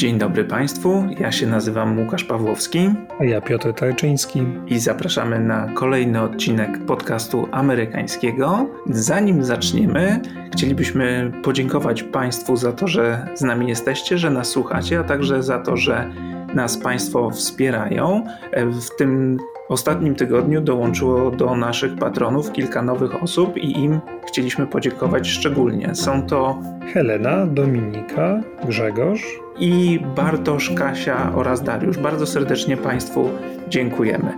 Dzień dobry Państwu, ja się nazywam Łukasz Pawłowski. A ja Piotr Tarczyński. I zapraszamy na kolejny odcinek podcastu amerykańskiego. Zanim zaczniemy, chcielibyśmy podziękować Państwu za to, że z nami jesteście, że nas słuchacie, a także za to, że nas Państwo wspierają. W tym ostatnim tygodniu dołączyło do naszych patronów kilka nowych osób i im chcieliśmy podziękować szczególnie. Są to Helena, Dominika, Grzegorz i Bartosz, Kasia oraz Dariusz. Bardzo serdecznie Państwu dziękujemy.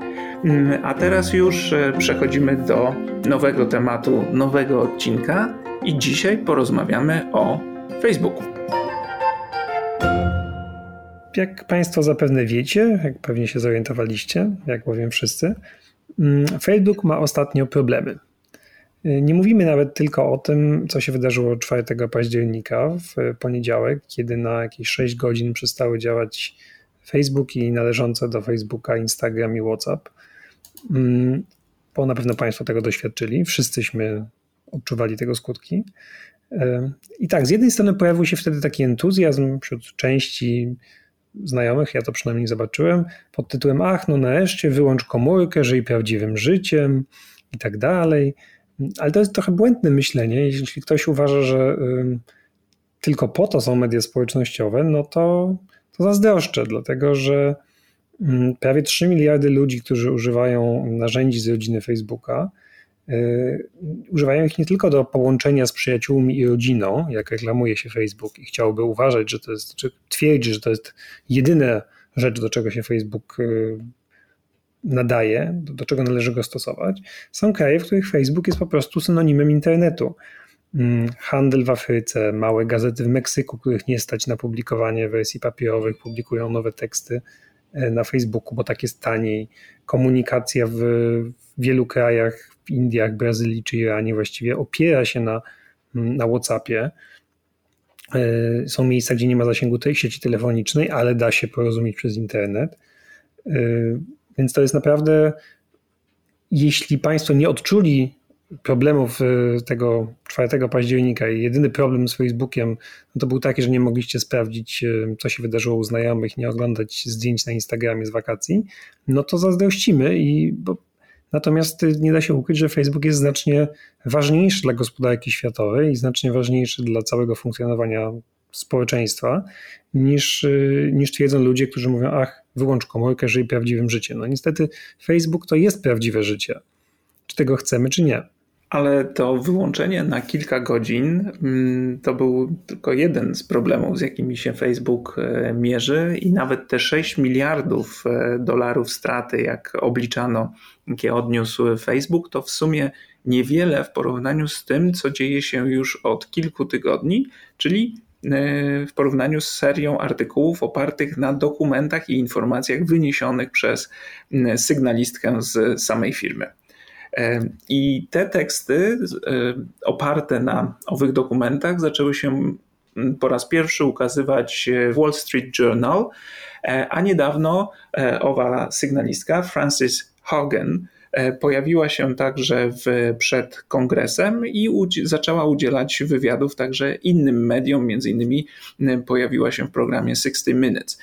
Mm, a teraz już e, przechodzimy do nowego tematu, nowego odcinka i dzisiaj porozmawiamy o Facebooku. Jak Państwo zapewne wiecie, jak pewnie się zorientowaliście, jak powiem wszyscy, mm, Facebook ma ostatnio problemy. Nie mówimy nawet tylko o tym, co się wydarzyło 4 października w poniedziałek, kiedy na jakieś 6 godzin przestały działać Facebook i należące do Facebooka Instagram i WhatsApp. Mm, bo na pewno Państwo tego doświadczyli, wszyscyśmy odczuwali tego skutki. I tak, z jednej strony pojawił się wtedy taki entuzjazm wśród części znajomych, ja to przynajmniej zobaczyłem, pod tytułem Ach, no nareszcie wyłącz komórkę, żyj prawdziwym życiem i tak dalej. Ale to jest trochę błędne myślenie. Jeśli ktoś uważa, że tylko po to są media społecznościowe, no to, to zazdroszczę, dlatego że prawie 3 miliardy ludzi, którzy używają narzędzi z rodziny Facebooka, używają ich nie tylko do połączenia z przyjaciółmi i rodziną, jak reklamuje się Facebook i chciałby uważać, że to jest, czy twierdzi, że to jest jedyna rzecz, do czego się Facebook y, nadaje, do, do czego należy go stosować, są kraje, w których Facebook jest po prostu synonimem internetu. Mm, handel w Afryce, małe gazety w Meksyku, których nie stać na publikowanie wersji papierowych, publikują nowe teksty e, na Facebooku, bo tak jest taniej. Komunikacja w wielu krajach, w Indiach, Brazylii czy Iranie właściwie opiera się na, mm, na WhatsAppie. E, są miejsca, gdzie nie ma zasięgu tej sieci telefonicznej, ale da się porozumieć przez internet. E, więc to jest naprawdę, jeśli Państwo nie odczuli problemów y, tego 4 października i jedyny problem z Facebookiem no to był taki, że nie mogliście sprawdzić, co się wydarzyło u znajomych, nie oglądać zdjęć na Instagramie z wakacji, no to zazdrościmy i bo Natomiast y, nie da się ukryć, że Facebook jest znacznie ważniejszy dla gospodarki światowej i znacznie ważniejszy dla całego funkcjonowania społeczeństwa niż, niż twierdzą ludzie, którzy mówią, ach, wyłącz komórkę, żyj prawdziwym życiem. No niestety Facebook to jest prawdziwe życie. Czy tego chcemy, czy nie. Ale to wyłączenie na kilka godzin mm, to był tylko jeden z problemów, z jakimi się Facebook e, mierzy, i nawet te 6 miliardów e, dolarów straty, jak obliczano, jakie odniósł Facebook, to w sumie niewiele w porównaniu z tym, co dzieje się już od kilku tygodni, czyli E, w porównaniu z serią artykułów opartych na dokumentach i informacjach wyniesionych przez sygnalistkę z samej firmy. E, I te teksty e, oparte na owych dokumentach zaczęły się po raz pierwszy ukazywać w Wall Street Journal, a niedawno owa sygnalistka Frances Hogan E, pojawiła się także w, przed kongresem i zaczęła udzielać wywiadów także innym mediom, między innymi pojawiła się w programie 60 Minutes.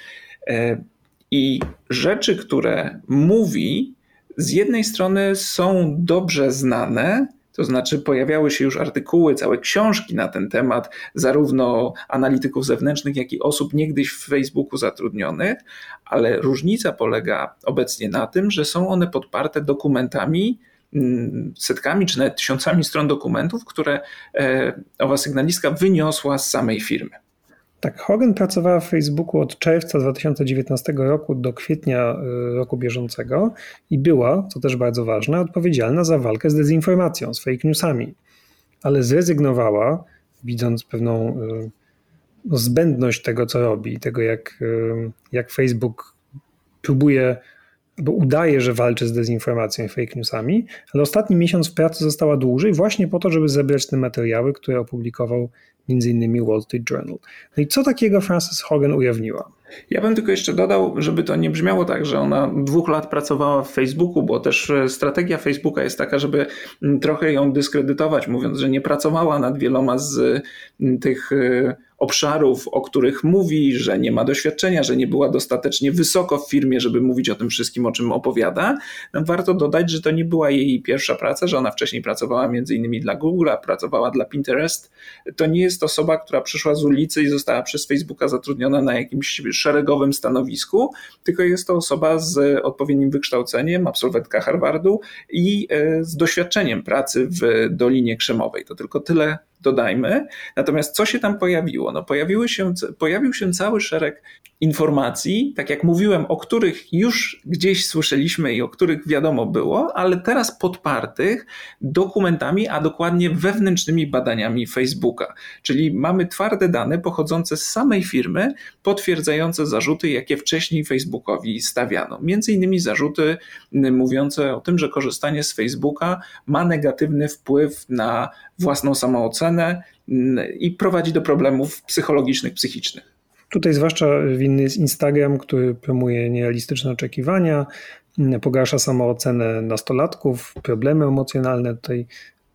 E, I rzeczy, które mówi, z jednej strony są dobrze znane, to znaczy pojawiały się już artykuły, całe książki na ten temat, zarówno analityków zewnętrznych, jak i osób niegdyś w Facebooku zatrudnionych, ale różnica polega obecnie na tym, że są one podparte dokumentami, mm, setkami czy nawet tysiącami stron dokumentów, które e, owa sygnalistka wyniosła z samej firmy. Tak, Hogan pracowała w Facebooku od czerwca 2019 roku do kwietnia y, roku bieżącego i była, co też bardzo ważne, odpowiedzialna za walkę z dezinformacją, z fake newsami, ale zrezygnowała, widząc pewną y, no, zbędność tego, co robi, tego jak, y, jak Facebook próbuje bo udaje, że walczy z dezinformacją i fake newsami, ale ostatni miesiąc w pracy została dłużej właśnie po to, żeby zebrać te materiały, które opublikował m.in. Wall Street Journal. No i co takiego Frances Hogan ujawniła? Ja bym tylko jeszcze dodał, żeby to nie brzmiało tak, że ona dwóch lat pracowała w Facebooku, bo też e, strategia Facebooka jest taka, żeby trochę ją dyskredytować, mówiąc, że nie pracowała nad wieloma z tych e, obszarów, o których mówi, że nie ma doświadczenia, że nie była dostatecznie wysoko w firmie, żeby mówić o tym wszystkim, o czym opowiada. No, warto dodać, że to nie była jej pierwsza praca, że ona wcześniej pracowała między innymi dla Google, pracowała dla Pinterest. To nie jest osoba, która przyszła z ulicy i została przez Facebooka zatrudniona na jakimś szeregowym stanowisku, tylko jest to osoba z odpowiednim wykształceniem, absolwentka Harvardu i e, z doświadczeniem pracy w Dolinie Krzemowej. To tylko tyle dodajmy. Natomiast co się tam pojawiło? No pojawiły się, pojawił się cały szereg informacji, tak jak mówiłem, o których już gdzieś słyszeliśmy i o których wiadomo było, ale teraz podpartych dokumentami, a dokładnie wewnętrznymi badaniami Facebooka. Czyli mamy twarde dane pochodzące z samej firmy, potwierdzające zarzuty, jakie wcześniej Facebookowi stawiano. Między innymi zarzuty mówiące o tym, że korzystanie z Facebooka ma negatywny wpływ na własną samoocenę i prowadzi do problemów psychologicznych, psychicznych. Tutaj zwłaszcza winny jest Instagram, który promuje nierealistyczne oczekiwania, pogarsza samoocenę nastolatków, problemy emocjonalne tutaj.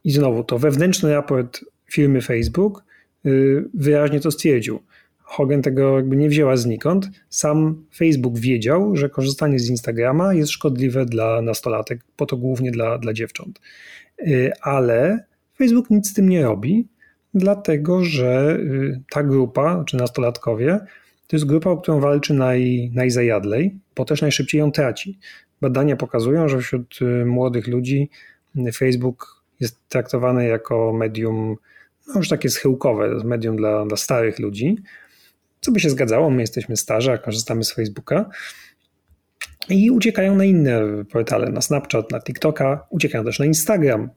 I znowu to wewnętrzny raport firmy Facebook y, wyraźnie to stwierdził. Hogan tego jakby nie wzięła znikąd. Sam Facebook wiedział, że korzystanie z Instagrama jest szkodliwe dla nastolatek, po to głównie dla, dla dziewcząt. Y, ale Facebook nic z tym nie robi, dlatego że y, ta grupa, czy nastolatkowie, to jest grupa, o którą walczy naj, najzajadlej, bo też najszybciej ją traci. Badania pokazują, że wśród y, młodych ludzi Facebook jest traktowany jako medium, no już takie schyłkowe, medium dla, dla starych ludzi, co by się zgadzało, my jesteśmy starzy, a korzystamy z Facebooka. I uciekają na inne portale, na Snapchat, na TikToka, uciekają też na Instagram,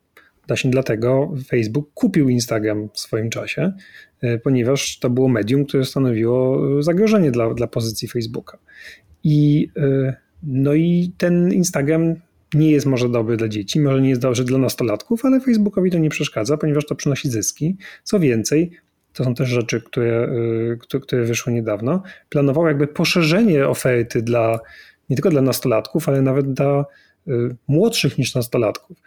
Właśnie dlatego Facebook kupił Instagram w swoim czasie, e, ponieważ to było medium, które stanowiło zagrożenie dla, dla pozycji Facebooka. I, e, no i ten Instagram nie jest może dobry dla dzieci, może nie jest dobry dla nastolatków, ale Facebookowi to nie przeszkadza, ponieważ to przynosi zyski. Co więcej, to są też rzeczy, które, e, które wyszły niedawno. Planował jakby poszerzenie oferty dla nie tylko dla nastolatków, ale nawet dla młodszych niż nastolatków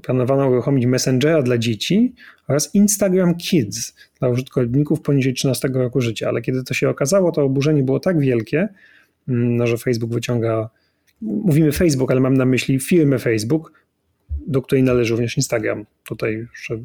planowano uruchomić Messengera dla dzieci oraz Instagram Kids dla użytkowników poniżej 13 roku życia. Ale kiedy to się okazało, to oburzenie było tak wielkie, mm, no, że Facebook wyciąga, mówimy Facebook, ale mam na myśli firmę Facebook, do której należy również Instagram. Tutaj jeszcze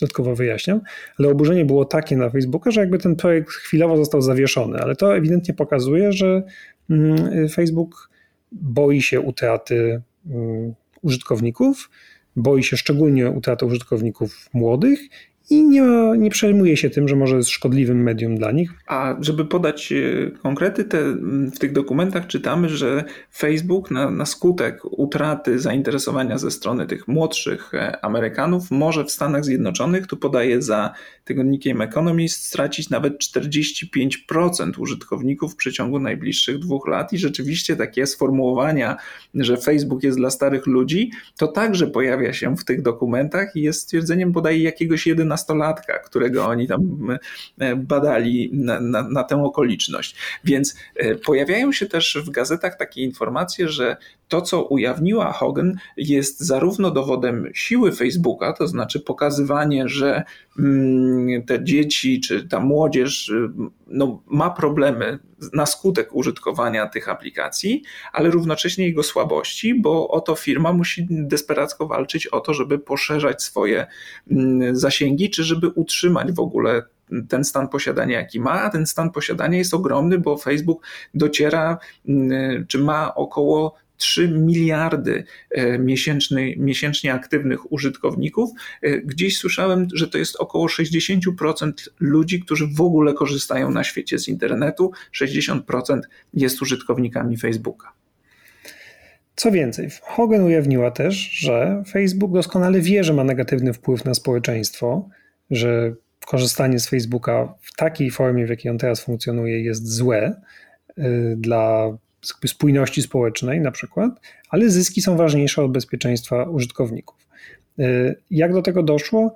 dodatkowo wyjaśniam, ale oburzenie było takie na Facebooka, że jakby ten projekt chwilowo został zawieszony, ale to ewidentnie pokazuje, że mm, Facebook boi się utraty mm, użytkowników boi się szczególnie utraty użytkowników młodych i nie, nie przejmuje się tym, że może jest szkodliwym medium dla nich. A żeby podać e, konkrety, te, w tych dokumentach czytamy, że Facebook na, na skutek utraty zainteresowania ze strony tych młodszych e, Amerykanów może w Stanach Zjednoczonych, tu podaje za tygodnikiem Economist, stracić nawet 45% użytkowników w przeciągu najbliższych dwóch lat. I rzeczywiście takie sformułowania, że Facebook jest dla starych ludzi, to także pojawia się w tych dokumentach i jest stwierdzeniem podaje jakiegoś 11 nastolatka, którego oni tam e, badali na, na, na tę okoliczność. Więc e, pojawiają się też w gazetach takie informacje, że to, co ujawniła Hogan, jest zarówno dowodem siły Facebooka, to znaczy pokazywanie, że mm, te dzieci czy ta młodzież no, ma problemy na skutek użytkowania tych aplikacji, ale równocześnie jego słabości, bo oto firma musi desperacko walczyć o to, żeby poszerzać swoje mm, zasięgi, czy żeby utrzymać w ogóle ten stan posiadania, jaki ma, a ten stan posiadania jest ogromny, bo Facebook dociera, mm, czy ma około 3 miliardy e, miesięcznie, aktywnych użytkowników. E, gdzieś słyszałem, że to jest około 60% ludzi, którzy w ogóle korzystają na świecie z internetu. 60% jest użytkownikami Facebooka. Co więcej, Hogan ujawniła też, że Facebook doskonale wie, że ma negatywny wpływ na społeczeństwo, że korzystanie z Facebooka w takiej formie, w jakiej on teraz funkcjonuje, jest złe e, dla spójności społecznej na przykład, ale zyski są ważniejsze od bezpieczeństwa użytkowników. E, jak do tego doszło?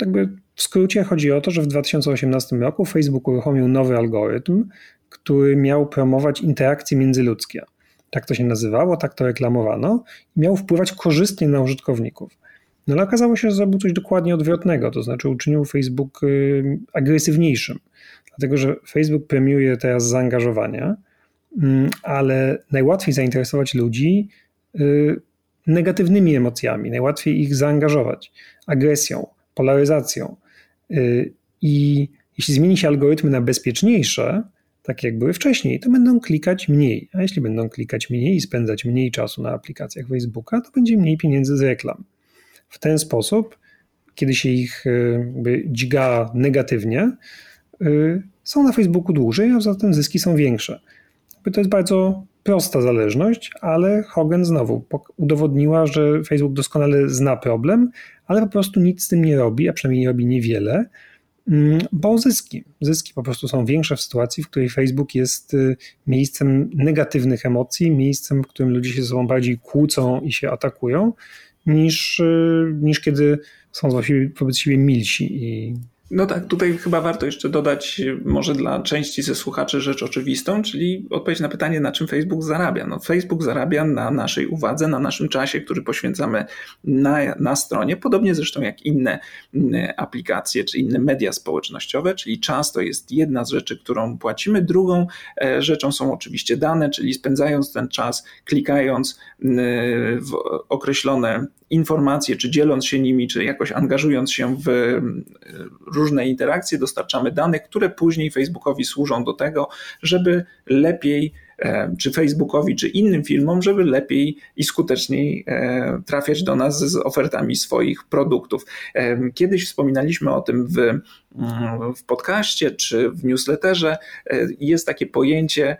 Jakby w skrócie chodzi o to, że w 2018 roku Facebook uruchomił nowy algorytm, który miał promować interakcje międzyludzkie. Tak to się nazywało, tak to reklamowano i miał wpływać korzystnie na użytkowników. No ale okazało się, że zrobił coś dokładnie odwrotnego, to znaczy uczynił Facebook y, agresywniejszym dlatego że Facebook premiuje teraz zaangażowania, mm, ale najłatwiej zainteresować ludzi y, negatywnymi emocjami, najłatwiej ich zaangażować agresją, polaryzacją. Y, I jeśli zmieni się algorytmy na bezpieczniejsze, tak jak były wcześniej, to będą klikać mniej. A jeśli będą klikać mniej i spędzać mniej czasu na aplikacjach Facebooka, to będzie mniej pieniędzy z reklam. W ten sposób, kiedy się ich y, dźga negatywnie, są na Facebooku dłużej, a zatem zyski są większe. To jest bardzo prosta zależność, ale Hogan znowu udowodniła, że Facebook doskonale zna problem, ale po prostu nic z tym nie robi, a przynajmniej nie robi niewiele, mm, bo zyski. Zyski po prostu są większe w sytuacji, w której Facebook jest y, miejscem negatywnych emocji, miejscem, w którym ludzie się ze sobą bardziej kłócą i się atakują, niż, y, niż kiedy są wobec siebie milsi i no tak, tutaj chyba warto jeszcze dodać, może dla części ze słuchaczy rzecz oczywistą, czyli odpowiedź na pytanie, na czym Facebook zarabia. No, Facebook zarabia na naszej uwadze, na naszym czasie, który poświęcamy na, na stronie, podobnie zresztą jak inne aplikacje czy inne media społecznościowe, czyli czas to jest jedna z rzeczy, którą płacimy. Drugą e, rzeczą są oczywiście dane, czyli spędzając ten czas, klikając mm, w określone informacje, czy dzieląc się nimi, czy jakoś angażując się w mm, różne interakcje, dostarczamy danych, które później Facebookowi służą do tego, żeby lepiej e, czy Facebookowi, czy innym firmom, żeby lepiej i skuteczniej e, trafiać do nas z ofertami swoich produktów. E, kiedyś wspominaliśmy o tym w, mm, w podcaście czy w newsletterze. Jest takie pojęcie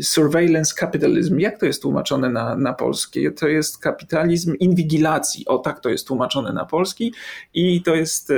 surveillance capitalism. Jak to jest tłumaczone na, na polskie? To jest kapitalizm inwigilacji. O tak to jest tłumaczone na polski i to jest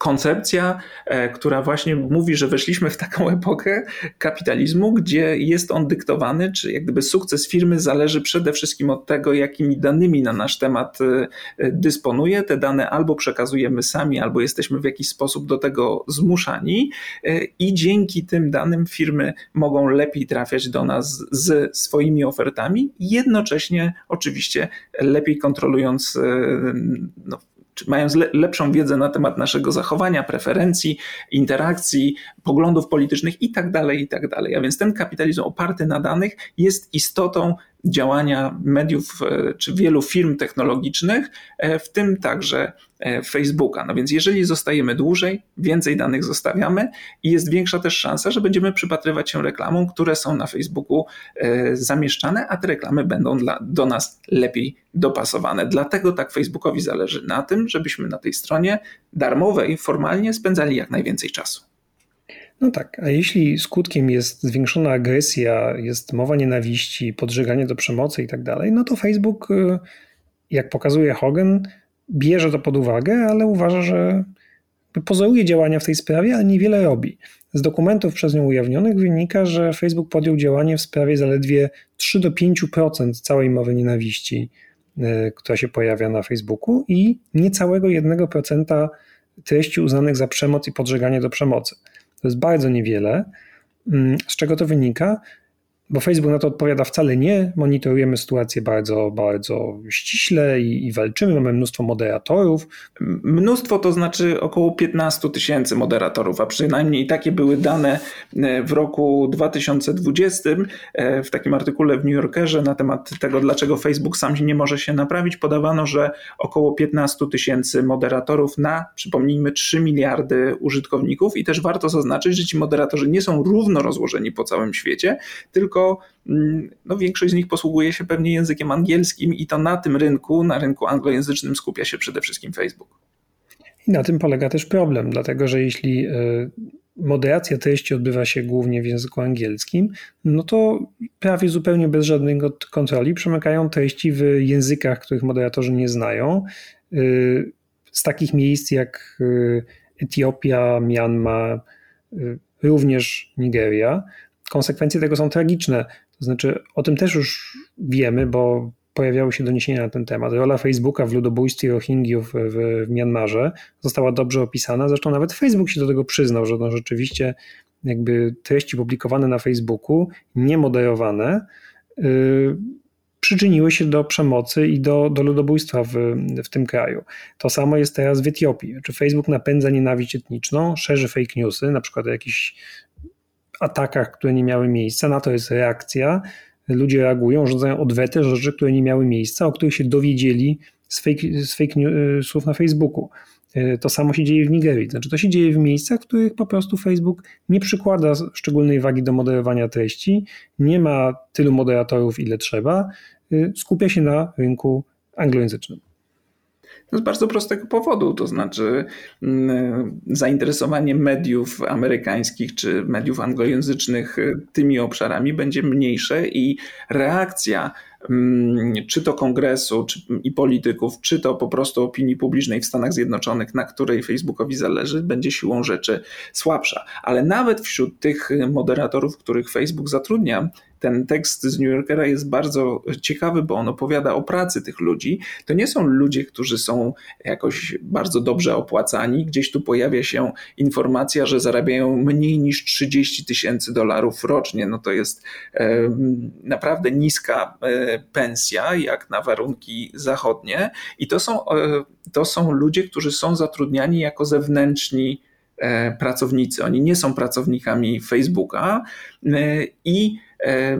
koncepcja, e, która właśnie mówi, że weszliśmy w taką epokę kapitalizmu, gdzie jest on dyktowany, czy jak gdyby sukces firmy zależy przede wszystkim od tego, jakimi danymi na nasz temat e, dysponuje. Te dane albo przekazujemy sami, albo jesteśmy w jakiś sposób do tego zmuszani e, i dzięki tym danym firmy mogą lepiej trafiać do nas z swoimi ofertami, jednocześnie oczywiście lepiej kontrolując no, mając le lepszą wiedzę na temat naszego zachowania, preferencji, interakcji, poglądów politycznych itd., tak itd. Tak A więc ten kapitalizm oparty na danych jest istotą działania mediów e, czy wielu firm technologicznych, e, w tym także Facebooka. No więc jeżeli zostajemy dłużej, więcej danych zostawiamy i jest większa też szansa, że będziemy przypatrywać się reklamom, które są na Facebooku zamieszczane, a te reklamy będą dla, do nas lepiej dopasowane. Dlatego tak Facebookowi zależy na tym, żebyśmy na tej stronie darmowej formalnie spędzali jak najwięcej czasu. No tak, a jeśli skutkiem jest zwiększona agresja, jest mowa nienawiści, podżeganie do przemocy i tak dalej, no to Facebook, y, jak pokazuje Hogan, bierze to pod uwagę, ale uważa, że pozoruje działania w tej sprawie, ale niewiele robi. Z dokumentów przez nią ujawnionych wynika, że Facebook podjął działanie w sprawie zaledwie 3 do 5% całej mowy nienawiści, y, która się pojawia na Facebooku i niecałego 1% treści uznanych za przemoc i podżeganie do przemocy. To jest bardzo niewiele. Mm, z czego to wynika? Bo Facebook na to odpowiada wcale nie. Monitorujemy sytuację bardzo, bardzo ściśle i, i, walczymy. Mamy mnóstwo moderatorów. Mnóstwo to znaczy około 15 tysięcy moderatorów, a przynajmniej takie były dane e, w roku 2020 e, w takim artykule w New Yorkerze na temat tego, dlaczego Facebook sam nie może się naprawić. Podawano, że około 15 tysięcy moderatorów na, przypomnijmy, 3 miliardy użytkowników i też warto zaznaczyć, że ci moderatorzy nie są równo rozłożeni po całym świecie, tylko tylko mm, no, większość z nich posługuje się pewnie językiem angielskim i to na tym rynku, na rynku anglojęzycznym skupia się przede wszystkim Facebook. I na tym polega też problem, dlatego że jeśli e, moderacja treści odbywa się głównie w języku angielskim, no to prawie zupełnie bez żadnej kontroli przemykają treści w językach, których moderatorzy nie znają. E, z takich miejsc jak e, Etiopia, Myanmar, również Nigeria konsekwencje tego są tragiczne. To znaczy, o tym też już wiemy, bo pojawiały się doniesienia na ten temat. Rola Facebooka w ludobójstwie Rohingyów w, w Mianmarze została dobrze opisana. Zresztą nawet Facebook się do tego przyznał, że no rzeczywiście jakby treści publikowane na Facebooku, niemoderowane, yy, przyczyniły się do przemocy i do, do ludobójstwa w, w tym kraju. To samo jest teraz w Etiopii. Czy Facebook napędza nienawiść etniczną, szerzy fake newsy, na przykład o jakichś atakach, które nie miały miejsca, na to jest reakcja. Ludzie reagują, rzucają odwetę rzeczy, które nie miały miejsca, o których się dowiedzieli z fake, z fake newsów na Facebooku. E, to samo się dzieje w Nigerii. Znaczy, to się dzieje w miejscach, w których po prostu Facebook nie przykłada szczególnej wagi do moderowania treści, nie ma tylu moderatorów, ile trzeba, e, skupia się na rynku anglojęzycznym. No z bardzo prostego powodu, to znaczy mm, zainteresowanie mediów amerykańskich czy mediów anglojęzycznych e, tymi obszarami będzie mniejsze i reakcja Mm, czy to kongresu czy, i polityków, czy to po prostu opinii publicznej w Stanach Zjednoczonych, na której Facebookowi zależy, będzie siłą rzeczy słabsza. Ale nawet wśród tych moderatorów, których Facebook zatrudnia, ten tekst z New Yorkera jest bardzo ciekawy, bo on opowiada o pracy tych ludzi. To nie są ludzie, którzy są jakoś bardzo dobrze opłacani. Gdzieś tu pojawia się informacja, że zarabiają mniej niż 30 tysięcy dolarów rocznie. No to jest e, naprawdę niska e, pensja, jak na warunki zachodnie. I to są, e, to są ludzie, którzy są zatrudniani jako zewnętrzni e, pracownicy. Oni nie są pracownikami Facebooka e, i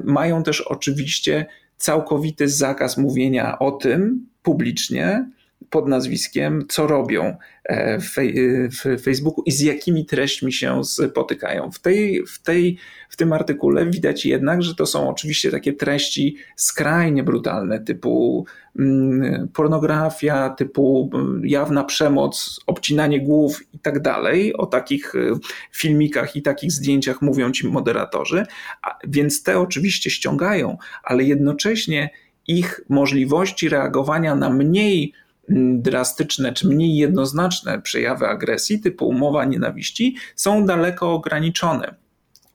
mają też oczywiście całkowity zakaz mówienia o tym publicznie, pod nazwiskiem, co robią e, w, w, Facebooku i z jakimi treśćmi się spotykają. W, tej, w, tej, w tym artykule widać jednak, że to są oczywiście takie treści skrajnie brutalne, typu mm, pornografia, typu mm, jawna przemoc, obcinanie głów i tak dalej. O takich e, filmikach i takich zdjęciach mówią ci moderatorzy, A, więc te oczywiście ściągają, ale jednocześnie ich możliwości reagowania na mniej drastyczne czy mniej jednoznaczne przejawy agresji, typu umowa nienawiści, są daleko ograniczone.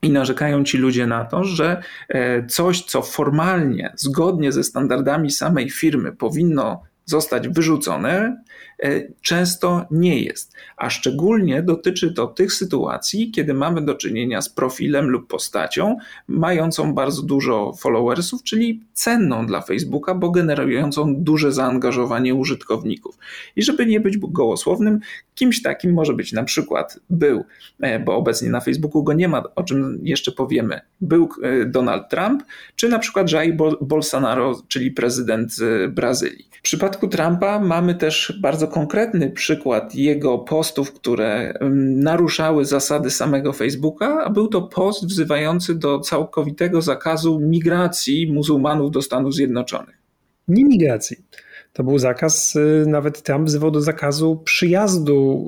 I narzekają ci ludzie na to, że e, coś, co formalnie, zgodnie ze standardami samej firmy powinno zostać wyrzucone, często nie jest. A szczególnie dotyczy to tych sytuacji, kiedy mamy do czynienia z profilem lub postacią mającą bardzo dużo followersów, czyli cenną dla Facebooka, bo generującą duże zaangażowanie użytkowników. I żeby nie być gołosłownym, kimś takim może być na przykład był, e, bo obecnie na Facebooku go nie ma, o czym jeszcze powiemy, był e, Donald Trump, czy na przykład Jair Bolsonaro, czyli prezydent Brazylii. W przypadku Trumpa mamy też bardzo konkretny przykład jego postów, które naruszały zasady samego Facebooka, a był to post wzywający do całkowitego zakazu migracji muzułmanów do Stanów Zjednoczonych. Nie migracji. To był zakaz, y, nawet Trump wzywał do zakazu przyjazdu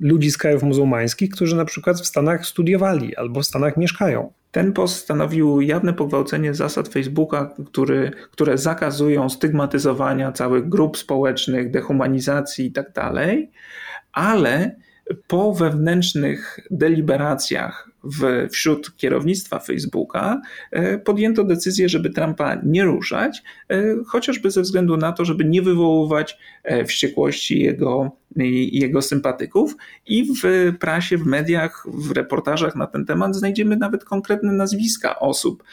y, ludzi z krajów muzułmańskich, którzy na przykład w Stanach studiowali albo w Stanach mieszkają. Ten post stanowił jawne pogwałcenie zasad Facebooka, który, które zakazują stygmatyzowania całych grup społecznych, dehumanizacji itd., tak ale po wewnętrznych deliberacjach w, wśród kierownictwa Facebooka e, podjęto decyzję, żeby Trumpa nie ruszać, e, chociażby ze względu na to, żeby nie wywoływać e, wściekłości jego, jego sympatyków. I w prasie, w mediach, w reportażach na ten temat znajdziemy nawet konkretne nazwiska osób,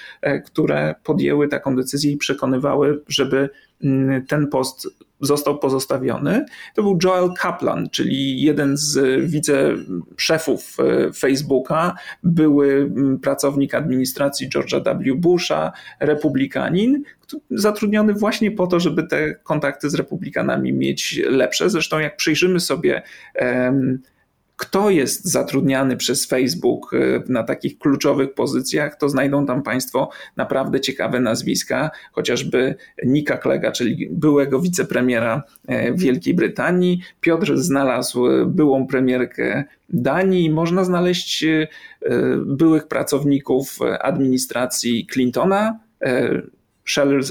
które podjęły taką decyzję i przekonywały, żeby mm, ten post został pozostawiony, to był Joel Kaplan, czyli jeden z wiceszefów e, Facebooka, były mm, pracownik administracji George'a W. Busha, republikanin, zatrudniony właśnie po to, żeby te kontakty z republikanami mieć lepsze. Zresztą jak przyjrzymy sobie um, kto jest zatrudniany przez Facebook e, na takich kluczowych pozycjach, to znajdą tam Państwo naprawdę ciekawe nazwiska, chociażby Nika Klega, czyli byłego wicepremiera e, Wielkiej Brytanii. Piotr znalazł byłą premierkę Danii. Można znaleźć e, byłych pracowników administracji Clintona,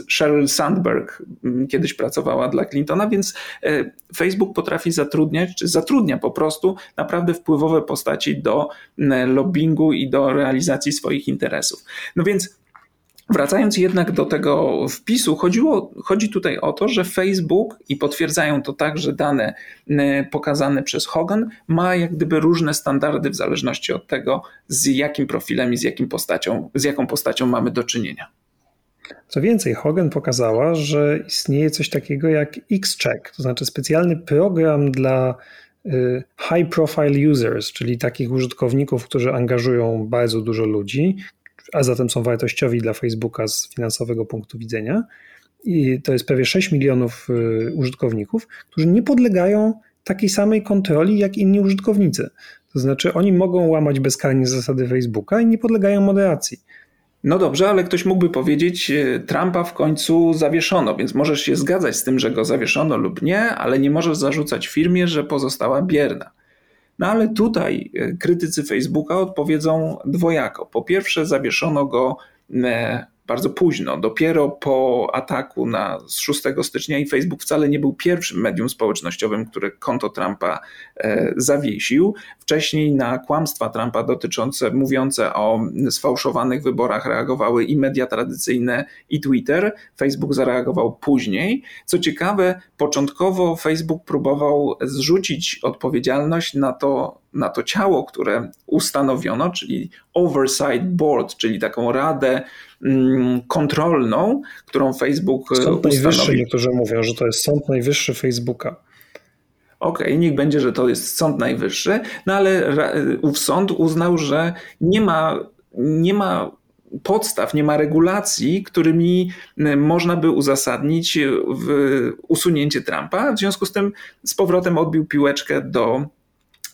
Sheryl Sandberg mm, kiedyś pracowała dla Clintona, więc e, Facebook potrafi zatrudniać, czy zatrudnia po prostu naprawdę wpływowe postaci do mm, lobbingu i do realizacji swoich interesów. No więc Wracając jednak do tego wpisu, chodziło, chodzi tutaj o to, że Facebook, i potwierdzają to także dane mm, pokazane przez Hogan, ma jak gdyby różne standardy w zależności od tego, z jakim profilem i z, jakim postacią, z jaką postacią mamy do czynienia. Co więcej, Hogan pokazała, że istnieje coś takiego jak X-Check, to znaczy specjalny program dla y, high profile users, czyli takich użytkowników, którzy angażują bardzo dużo ludzi, a zatem są wartościowi dla Facebooka z finansowego punktu widzenia. I to jest prawie 6 milionów y, użytkowników, którzy nie podlegają takiej samej kontroli jak inni użytkownicy. To znaczy, oni mogą łamać bezkarnie zasady Facebooka i nie podlegają moderacji. No dobrze, ale ktoś mógłby powiedzieć, e, Trumpa w końcu zawieszono, więc możesz się zgadzać z tym, że go zawieszono lub nie, ale nie możesz zarzucać firmie, że pozostała bierna. No ale tutaj e, krytycy Facebooka odpowiedzą dwojako. Po pierwsze, zawieszono go e, bardzo późno, dopiero po ataku na 6 stycznia i Facebook wcale nie był pierwszym medium społecznościowym, które konto Trumpa e, zawiesił. Wcześniej na kłamstwa Trumpa dotyczące, mówiące o sfałszowanych wyborach reagowały i media tradycyjne i Twitter. Facebook zareagował później. Co ciekawe, początkowo Facebook próbował zrzucić odpowiedzialność na to, na to ciało, które ustanowiono, czyli Oversight Board, czyli taką radę mm, kontrolną, którą Facebook e, Sąd ustanowił. Najwyższy, niektórzy mówią, że to jest Sąd Najwyższy Facebooka. Okej, okay, niech będzie, że to jest Sąd Najwyższy, no ale ów sąd uznał, że nie ma, nie ma podstaw, nie ma regulacji, którymi można by uzasadnić usunięcie Trumpa. W związku z tym z powrotem odbił piłeczkę do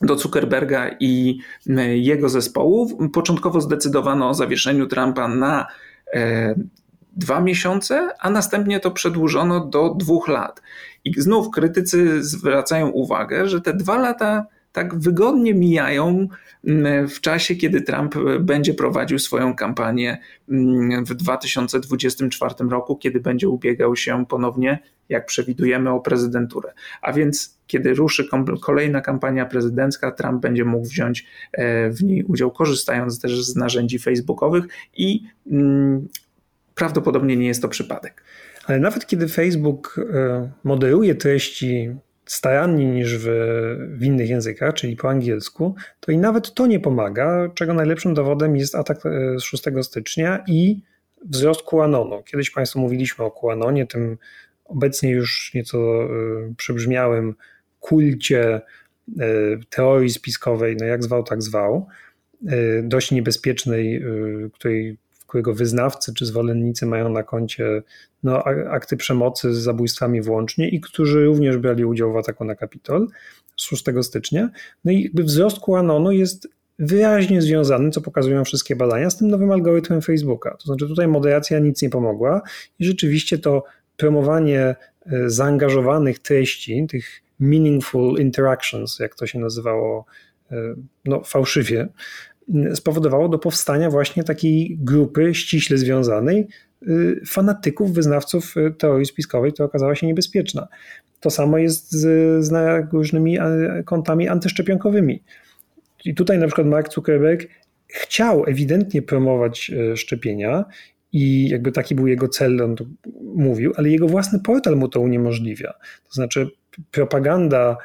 do Zuckerberga i e, jego zespołu. Początkowo zdecydowano o zawieszeniu Trumpa na e, dwa miesiące, a następnie to przedłużono do dwóch lat. I znów krytycy zwracają uwagę, że te dwa lata tak wygodnie mijają mm, w czasie, kiedy Trump będzie prowadził swoją kampanię mm, w 2024 roku, kiedy będzie ubiegał się ponownie, jak przewidujemy, o prezydenturę. A więc, kiedy ruszy kolejna kampania prezydencka, Trump będzie mógł wziąć e, w niej udział, korzystając też z narzędzi facebookowych i mm, prawdopodobnie nie jest to przypadek. Ale nawet kiedy Facebook e, moderuje treści staranniej niż w, w innych językach, czyli po angielsku, to i nawet to nie pomaga, czego najlepszym dowodem jest atak e, z 6 stycznia i wzrost QAnonu. Kiedyś Państwu mówiliśmy o QAnonie, tym obecnie już nieco e, przybrzmiałym kulcie e, teorii spiskowej, no jak zwał, tak zwał, dość niebezpiecznej, której którego wyznawcy czy zwolennicy mają na koncie no, akty przemocy z zabójstwami włącznie i którzy również brali udział w ataku na Kapitol 6 stycznia. No i jakby wzrost QAnonu jest wyraźnie związany, co pokazują wszystkie badania, z tym nowym algorytmem Facebooka. To znaczy tutaj moderacja nic nie pomogła i rzeczywiście to promowanie e, zaangażowanych treści, tych meaningful interactions, jak to się nazywało e, no, fałszywie, spowodowało do powstania właśnie takiej grupy ściśle związanej y, fanatyków, wyznawców y, teorii spiskowej, która okazała się niebezpieczna. To samo jest z, z różnymi kontami antyszczepionkowymi. I tutaj na przykład Mark Zuckerberg chciał ewidentnie promować y, szczepienia i jakby taki był jego cel, on to mówił, ale jego własny portal mu to uniemożliwia. To znaczy propaganda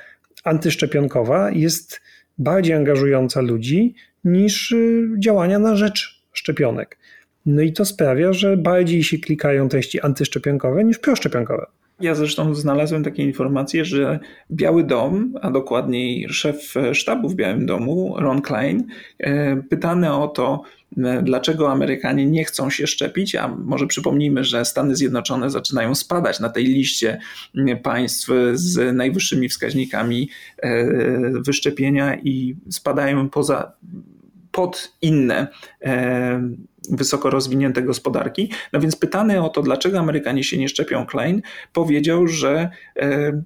antyszczepionkowa jest bardziej angażująca ludzi niż y, działania na rzecz szczepionek. No i to sprawia, że bardziej się klikają treści antyszczepionkowe niż proszczepionkowe. Ja zresztą znalazłem takie informacje, że Biały Dom, a dokładniej szef sztabu w Białym Domu, Ron Klein, e, pytany o to, dlaczego Amerykanie nie chcą się szczepić, a może przypomnijmy, że Stany Zjednoczone zaczynają spadać na tej liście państw z najwyższymi wskaźnikami e, wyszczepienia i spadają poza pod inne e, wysoko rozwinięte gospodarki. No więc pytany o to, dlaczego Amerykanie się nie szczepią, Klein powiedział, że e,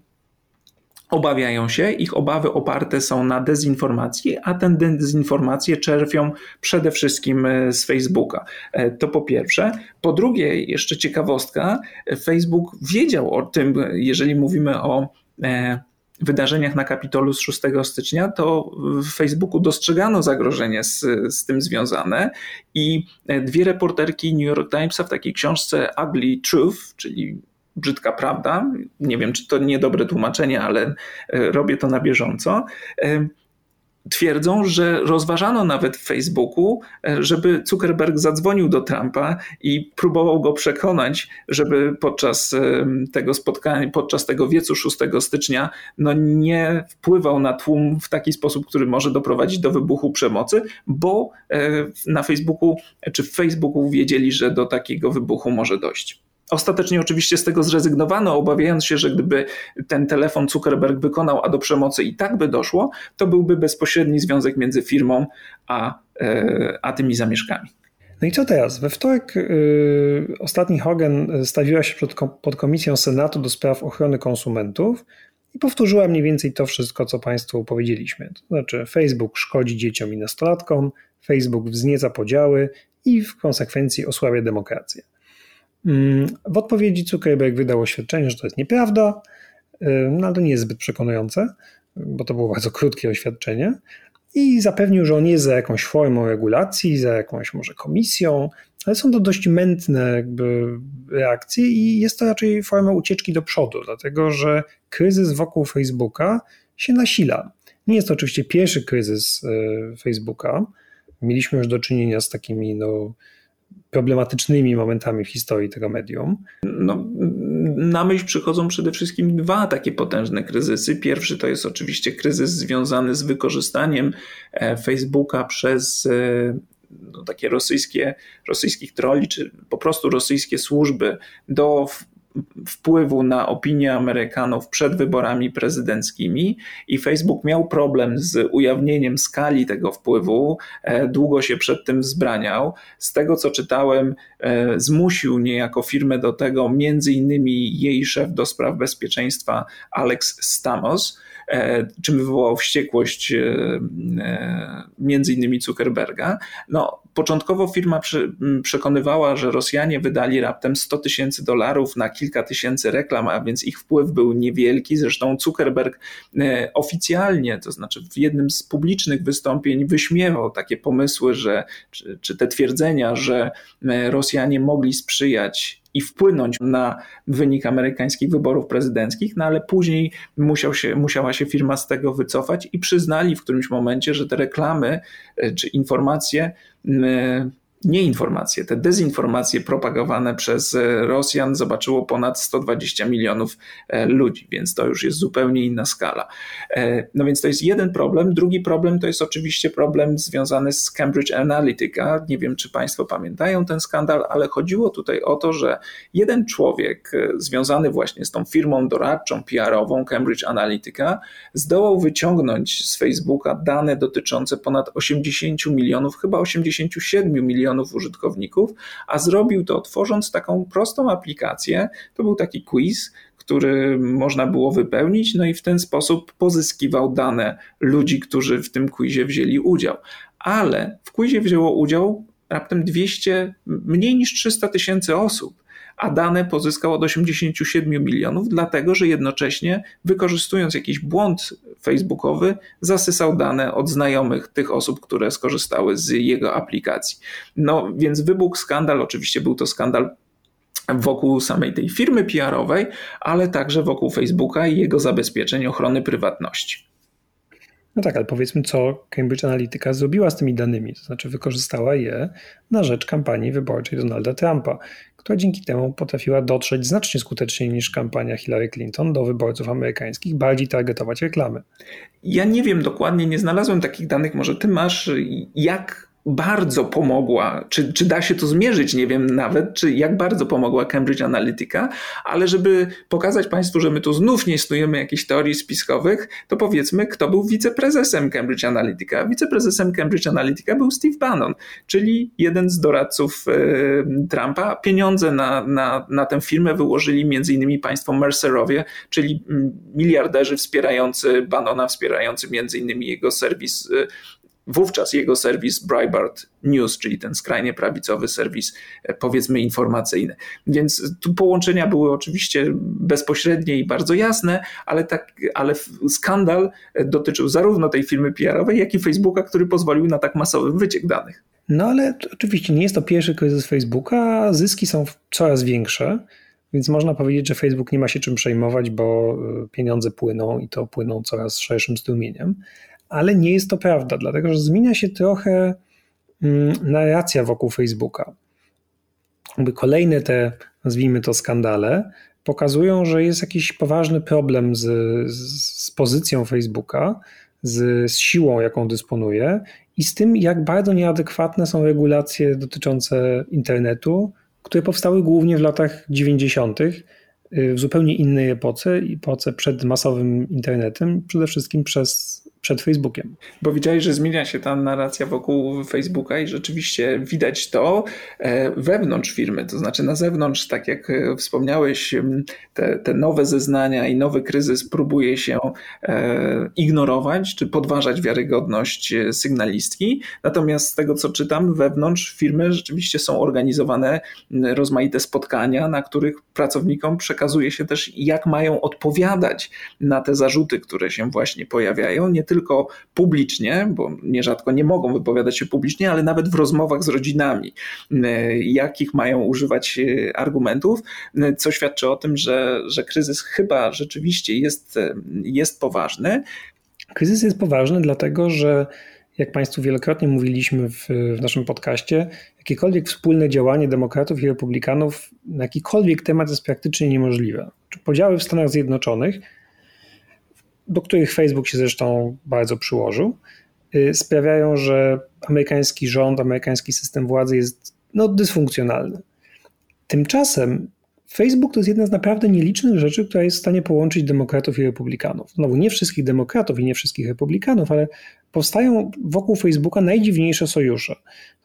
obawiają się, ich obawy oparte są na dezinformacji, a tę dezinformację czerpią przede wszystkim e, z Facebooka. To po pierwsze. Po drugie, jeszcze ciekawostka, Facebook wiedział o tym, jeżeli mówimy o wydarzeniach na Kapitolu z 6 stycznia, to w Facebooku dostrzegano zagrożenie z, z tym związane i dwie reporterki New York Timesa w takiej książce Ugly Truth, czyli brzydka prawda, nie wiem czy to niedobre tłumaczenie, ale e, robię to na bieżąco, e, twierdzą, że rozważano nawet w Facebooku, e, żeby Zuckerberg zadzwonił do Trumpa i próbował go przekonać, żeby podczas tego spotkania, podczas tego wiecu 6 stycznia, no nie wpływał na tłum w taki sposób, który może doprowadzić do wybuchu przemocy, bo na Facebooku czy w Facebooku wiedzieli, że do takiego wybuchu może dojść. Ostatecznie oczywiście z tego zrezygnowano, obawiając się, że gdyby ten telefon Zuckerberg wykonał, a do przemocy i tak by doszło, to byłby bezpośredni związek między firmą a, e, a tymi zamieszkami. No i co teraz? We wtorek yy, ostatni Hogan stawiła się przed pod Komisją Senatu do spraw ochrony konsumentów i powtórzyła mniej więcej to wszystko, co Państwu powiedzieliśmy. To znaczy, Facebook szkodzi dzieciom i nastolatkom, Facebook wznieca podziały i w konsekwencji osłabia demokrację. Mm, w odpowiedzi Zuckerberg wydał oświadczenie, że to jest nieprawda, no ale to nie jest zbyt przekonujące, bo to było bardzo krótkie oświadczenie. I zapewnił, że on jest za jakąś formą regulacji, za jakąś może komisją, ale są to dość mętne jakby reakcje i jest to raczej forma ucieczki do przodu, dlatego że kryzys wokół Facebooka się nasila. Nie jest to oczywiście pierwszy kryzys e, Facebooka. Mieliśmy już do czynienia z takimi no, problematycznymi momentami w historii tego medium? No, na myśl przychodzą przede wszystkim dwa takie potężne kryzysy. Pierwszy to jest oczywiście kryzys związany z wykorzystaniem e, Facebooka przez e, no, takie rosyjskie, rosyjskich troli, czy po prostu rosyjskie służby do wpływu na opinię Amerykanów przed wyborami prezydenckimi i Facebook miał problem z ujawnieniem skali tego wpływu, e, długo się przed tym wzbraniał. Z tego co czytałem, e, zmusił niejako firmę do tego, między innymi jej szef do spraw bezpieczeństwa Alex Stamos, e, czym wywołał wściekłość między innymi Zuckerberga. No, początkowo firma przekonywała, że Rosjanie wydali raptem 100 tysięcy dolarów na kilka tysięcy reklam, a więc ich wpływ był niewielki. Zresztą Zuckerberg e, oficjalnie, to znaczy w jednym z publicznych wystąpień, wyśmiewał takie pomysły, że, czy, czy te twierdzenia, że e, Rosjanie mogli sprzyjać i wpłynąć na wynik amerykańskich wyborów prezydenckich, no ale później musiał się, musiała się firma z tego wycofać i przyznali w którymś momencie, że te reklamy e, czy informacje nie informacje, te dezinformacje propagowane przez e, Rosjan zobaczyło ponad 120 milionów e, ludzi, więc to już jest zupełnie inna skala. E, no więc to jest jeden problem. Drugi problem to jest oczywiście problem związany z Cambridge Analytica. Nie wiem, czy Państwo pamiętają ten skandal, ale chodziło tutaj o to, że jeden człowiek związany właśnie z tą firmą doradczą, PR-ową Cambridge Analytica zdołał wyciągnąć z Facebooka dane dotyczące ponad 80 milionów, chyba 87 milionów milionów użytkowników, a zrobił to tworząc taką prostą aplikację. To był taki quiz, który można było wypełnić, no i w ten sposób pozyskiwał dane ludzi, którzy w tym quizie wzięli udział. Ale w quizie wzięło udział raptem 200, mniej niż 300 tysięcy osób a dane pozyskał od 87 milionów, dlatego że jednocześnie wykorzystując jakiś błąd facebookowy, zasysał dane od znajomych tych osób, które skorzystały z jego aplikacji. No więc wybuchł skandal, oczywiście był to skandal wokół samej tej firmy PR-owej, ale także wokół Facebooka i jego zabezpieczeń ochrony prywatności. No tak, ale powiedzmy, co Cambridge Analytica zrobiła z tymi danymi, to znaczy wykorzystała je na rzecz kampanii wyborczej Donalda Trumpa, która dzięki temu potrafiła dotrzeć znacznie skuteczniej niż kampania Hillary Clinton do wyborców amerykańskich, bardziej targetować reklamy. Ja nie wiem dokładnie, nie znalazłem takich danych, może ty masz, jak bardzo pomogła, czy, czy da się to zmierzyć, nie wiem nawet, czy jak bardzo pomogła Cambridge Analytica, ale żeby pokazać Państwu, że my tu znów nie snujemy jakichś teorii spiskowych, to powiedzmy, kto był wiceprezesem Cambridge Analytica. Wiceprezesem Cambridge Analytica był Steve Bannon, czyli jeden z doradców e, Trumpa. Pieniądze na, na, na tę firmę wyłożyli innymi państwo Mercerowie, czyli miliarderzy wspierający Bannona, wspierający innymi jego serwis e, Wówczas jego serwis Breitbart News, czyli ten skrajnie prawicowy serwis, e, powiedzmy, informacyjny. Więc tu połączenia były oczywiście bezpośrednie i bardzo jasne, ale, tak, ale skandal e, dotyczył zarówno tej firmy PR-owej, jak i Facebooka, który pozwolił na tak masowy wyciek danych. No ale oczywiście nie jest to pierwszy kryzys Facebooka, zyski są coraz większe. Więc można powiedzieć, że Facebook nie ma się czym przejmować, bo e, pieniądze płyną i to płyną coraz szerszym strumieniem ale nie jest to prawda, dlatego że zmienia się trochę mm, narracja wokół Facebooka. Jakby kolejne te, nazwijmy to, skandale pokazują, że jest jakiś poważny problem z, z pozycją Facebooka, z, z siłą, jaką dysponuje i z tym, jak bardzo nieadekwatne są regulacje dotyczące internetu, które powstały głównie w latach 90 w zupełnie innej epoce, epoce przed masowym internetem, przede wszystkim przez przed Facebookiem. Bo widziałeś, że zmienia się ta narracja wokół Facebooka i rzeczywiście widać to e, wewnątrz firmy, to znaczy na zewnątrz, tak jak e, wspomniałeś, te, te nowe zeznania i nowy kryzys próbuje się e, ignorować czy podważać wiarygodność sygnalistki. Natomiast z tego, co czytam, wewnątrz firmy rzeczywiście są organizowane rozmaite spotkania, na których pracownikom przekazuje się też, jak mają odpowiadać na te zarzuty, które się właśnie pojawiają. Nie tylko publicznie, bo nierzadko nie mogą wypowiadać się publicznie, ale nawet w rozmowach z rodzinami, e, jakich mają używać e, argumentów, e, co świadczy o tym, że, że kryzys chyba rzeczywiście jest, jest poważny. Kryzys jest poważny, dlatego że jak Państwu wielokrotnie mówiliśmy w, w, naszym podcaście, jakiekolwiek wspólne działanie demokratów i republikanów na jakikolwiek temat jest praktycznie niemożliwe. Podziały w Stanach Zjednoczonych do których Facebook się zresztą bardzo przyłożył, y, sprawiają, że amerykański rząd, amerykański system władzy jest no, dysfunkcjonalny. Tymczasem Facebook to jest jedna z naprawdę nielicznych rzeczy, która jest w stanie połączyć demokratów i republikanów. Znowu nie wszystkich demokratów i nie wszystkich republikanów, ale powstają wokół Facebooka najdziwniejsze sojusze.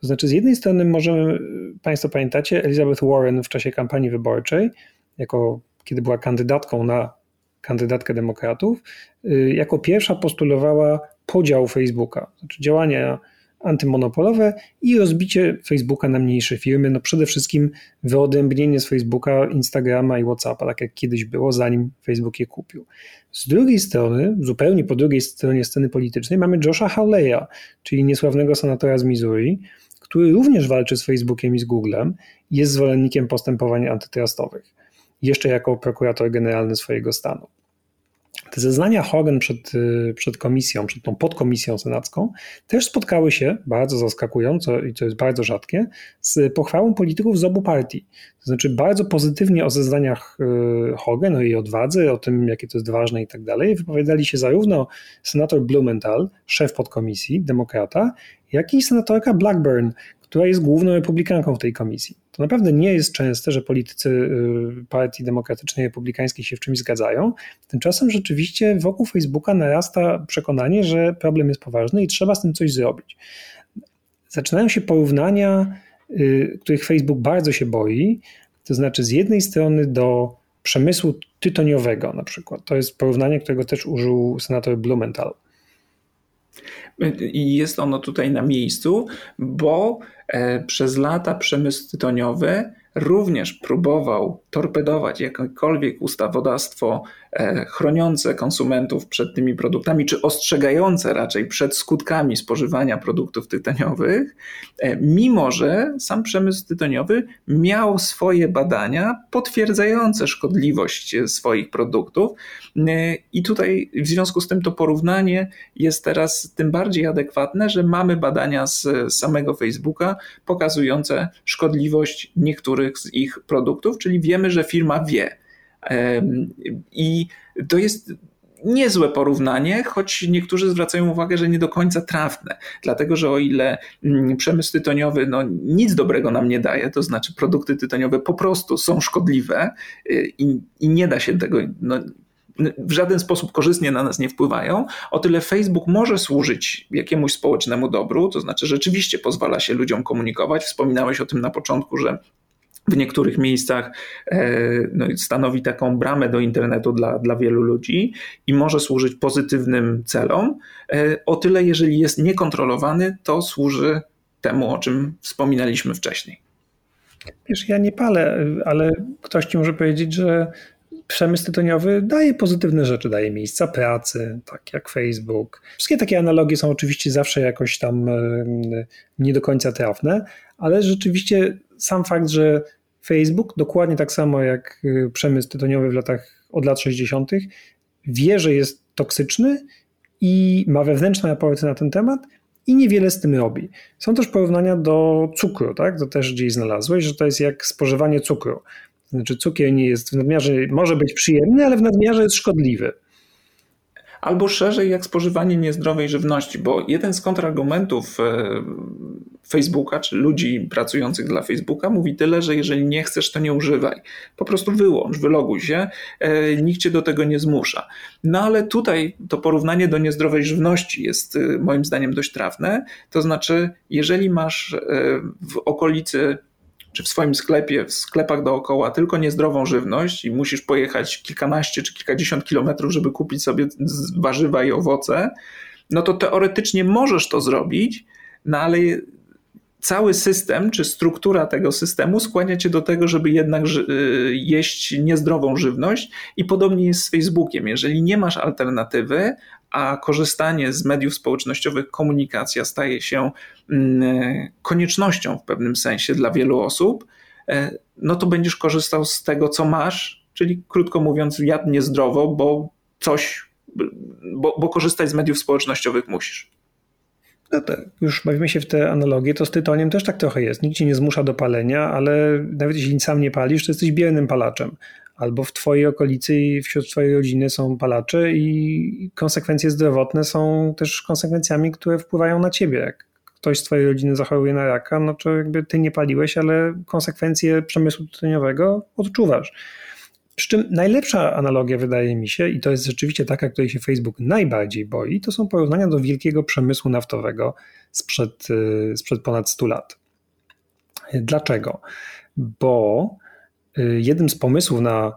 To znaczy, z jednej strony możemy, Państwo pamiętacie, Elizabeth Warren w czasie kampanii wyborczej, jako kiedy była kandydatką na kandydatkę demokratów, y, jako pierwsza postulowała podział Facebooka, znaczy działania antymonopolowe i rozbicie Facebooka na mniejsze firmy, no przede wszystkim wyodrębnienie z Facebooka, Instagrama i Whatsappa, tak jak kiedyś było, zanim Facebook je kupił. Z drugiej strony, zupełnie po drugiej stronie sceny politycznej mamy Josha Hawleya, czyli niesławnego senatora z Missouri, który również walczy z Facebookiem i z Googlem, jest zwolennikiem postępowań antytrustowych, jeszcze jako prokurator generalny swojego stanu. Te zeznania Hogan przed, y, przed komisją, przed tą podkomisją senacką, też spotkały się, bardzo zaskakująco i to jest bardzo rzadkie, z pochwałą polityków z obu partii. To znaczy bardzo pozytywnie o zeznaniach y, Hogan, o jej odwadze, o tym, jakie to jest ważne i tak dalej, wypowiadali się zarówno senator Blumenthal, szef podkomisji, demokrata, jak i senatorka Blackburn, która jest główną republikanką w tej komisji. To naprawdę nie jest częste, że politycy y, partii demokratycznej republikańskiej się w czymś zgadzają. Tymczasem rzeczywiście wokół Facebooka narasta przekonanie, że problem jest poważny i trzeba z tym coś zrobić. Zaczynają się porównania, y, których Facebook bardzo się boi, to znaczy z jednej strony do przemysłu tytoniowego na przykład. To jest porównanie, którego też użył senator Blumenthal. I jest ono tutaj na miejscu, bo e, przez lata przemysł tytoniowy również próbował torpedować jakiekolwiek ustawodawstwo chroniące konsumentów przed tymi produktami, czy ostrzegające raczej przed skutkami spożywania produktów tytoniowych, e, mimo że sam przemysł tytoniowy miał swoje badania potwierdzające szkodliwość swoich produktów. E, I tutaj w związku z tym to porównanie jest teraz tym bardziej adekwatne, że mamy badania z samego Facebooka pokazujące szkodliwość niektórych z ich produktów, czyli wiemy, że firma wie. I to jest niezłe porównanie, choć niektórzy zwracają uwagę, że nie do końca trafne, dlatego że o ile mm, przemysł tytoniowy no, nic dobrego nam nie daje, to znaczy produkty tytoniowe po prostu są szkodliwe y, i, i nie da się tego, no, w żaden sposób korzystnie na nas nie wpływają, o tyle Facebook może służyć jakiemuś społecznemu dobru, to znaczy rzeczywiście pozwala się ludziom komunikować. Wspominałeś o tym na początku, że w niektórych miejscach e, no, stanowi taką bramę do internetu dla, dla wielu ludzi i może służyć pozytywnym celom. E, o tyle, jeżeli jest niekontrolowany, to służy temu, o czym wspominaliśmy wcześniej. Wiesz, ja nie palę, ale ktoś ci może powiedzieć, że przemysł tytoniowy daje pozytywne rzeczy, daje miejsca pracy, tak jak Facebook. Wszystkie takie analogie są oczywiście zawsze jakoś tam e, nie do końca trafne, ale rzeczywiście sam fakt, że Facebook, dokładnie tak samo jak y, przemysł tytoniowy w latach od lat 60., wie, że jest toksyczny i ma wewnętrzne raporty na ten temat i niewiele z tym robi. Są też porównania do cukru, tak? To też gdzieś znalazłeś, że to jest jak spożywanie cukru. Znaczy cukier nie jest w nadmiarze, może być przyjemny, ale w nadmiarze jest szkodliwy albo szerzej jak spożywanie niezdrowej żywności, bo jeden z kontrargumentów e, Facebooka, czy ludzi pracujących dla Facebooka mówi tyle, że jeżeli nie chcesz, to nie używaj. Po prostu wyłącz, wyloguj się, e, nikt cię do tego nie zmusza. No ale tutaj to porównanie do niezdrowej żywności jest e, moim zdaniem dość trafne. To znaczy, jeżeli masz w okolicy czy w swoim sklepie, w sklepach dookoła tylko niezdrową żywność i musisz pojechać kilkanaście czy kilkadziesiąt kilometrów, żeby kupić sobie warzywa i owoce, no to teoretycznie możesz to zrobić, no ale cały system czy struktura tego systemu skłania cię do tego, żeby jednak jeść niezdrową żywność i podobnie jest z Facebookiem. Jeżeli nie masz alternatywy, a korzystanie z mediów społecznościowych, komunikacja staje się mm, koniecznością w pewnym sensie dla wielu osób, e, no to będziesz korzystał z tego, co masz, czyli krótko mówiąc, jadł niezdrowo, bo coś, bo, bo korzystać z mediów społecznościowych musisz. No tak, już bawimy się w te analogie, to z tytoniem też tak trochę jest. Nikt cię nie zmusza do palenia, ale nawet jeśli sam nie palisz, to jesteś biernym palaczem albo w twojej okolicy i wśród twojej rodziny są palacze i konsekwencje zdrowotne są też konsekwencjami, które wpływają na ciebie. Jak ktoś z twojej rodziny zachoruje na raka, no to jakby ty nie paliłeś, ale konsekwencje przemysłu tytoniowego odczuwasz. Przy czym najlepsza analogia wydaje mi się, i to jest rzeczywiście taka, której się Facebook najbardziej boi, to są porównania do wielkiego przemysłu naftowego sprzed, y, sprzed ponad 100 lat. Dlaczego? Bo jednym z pomysłów na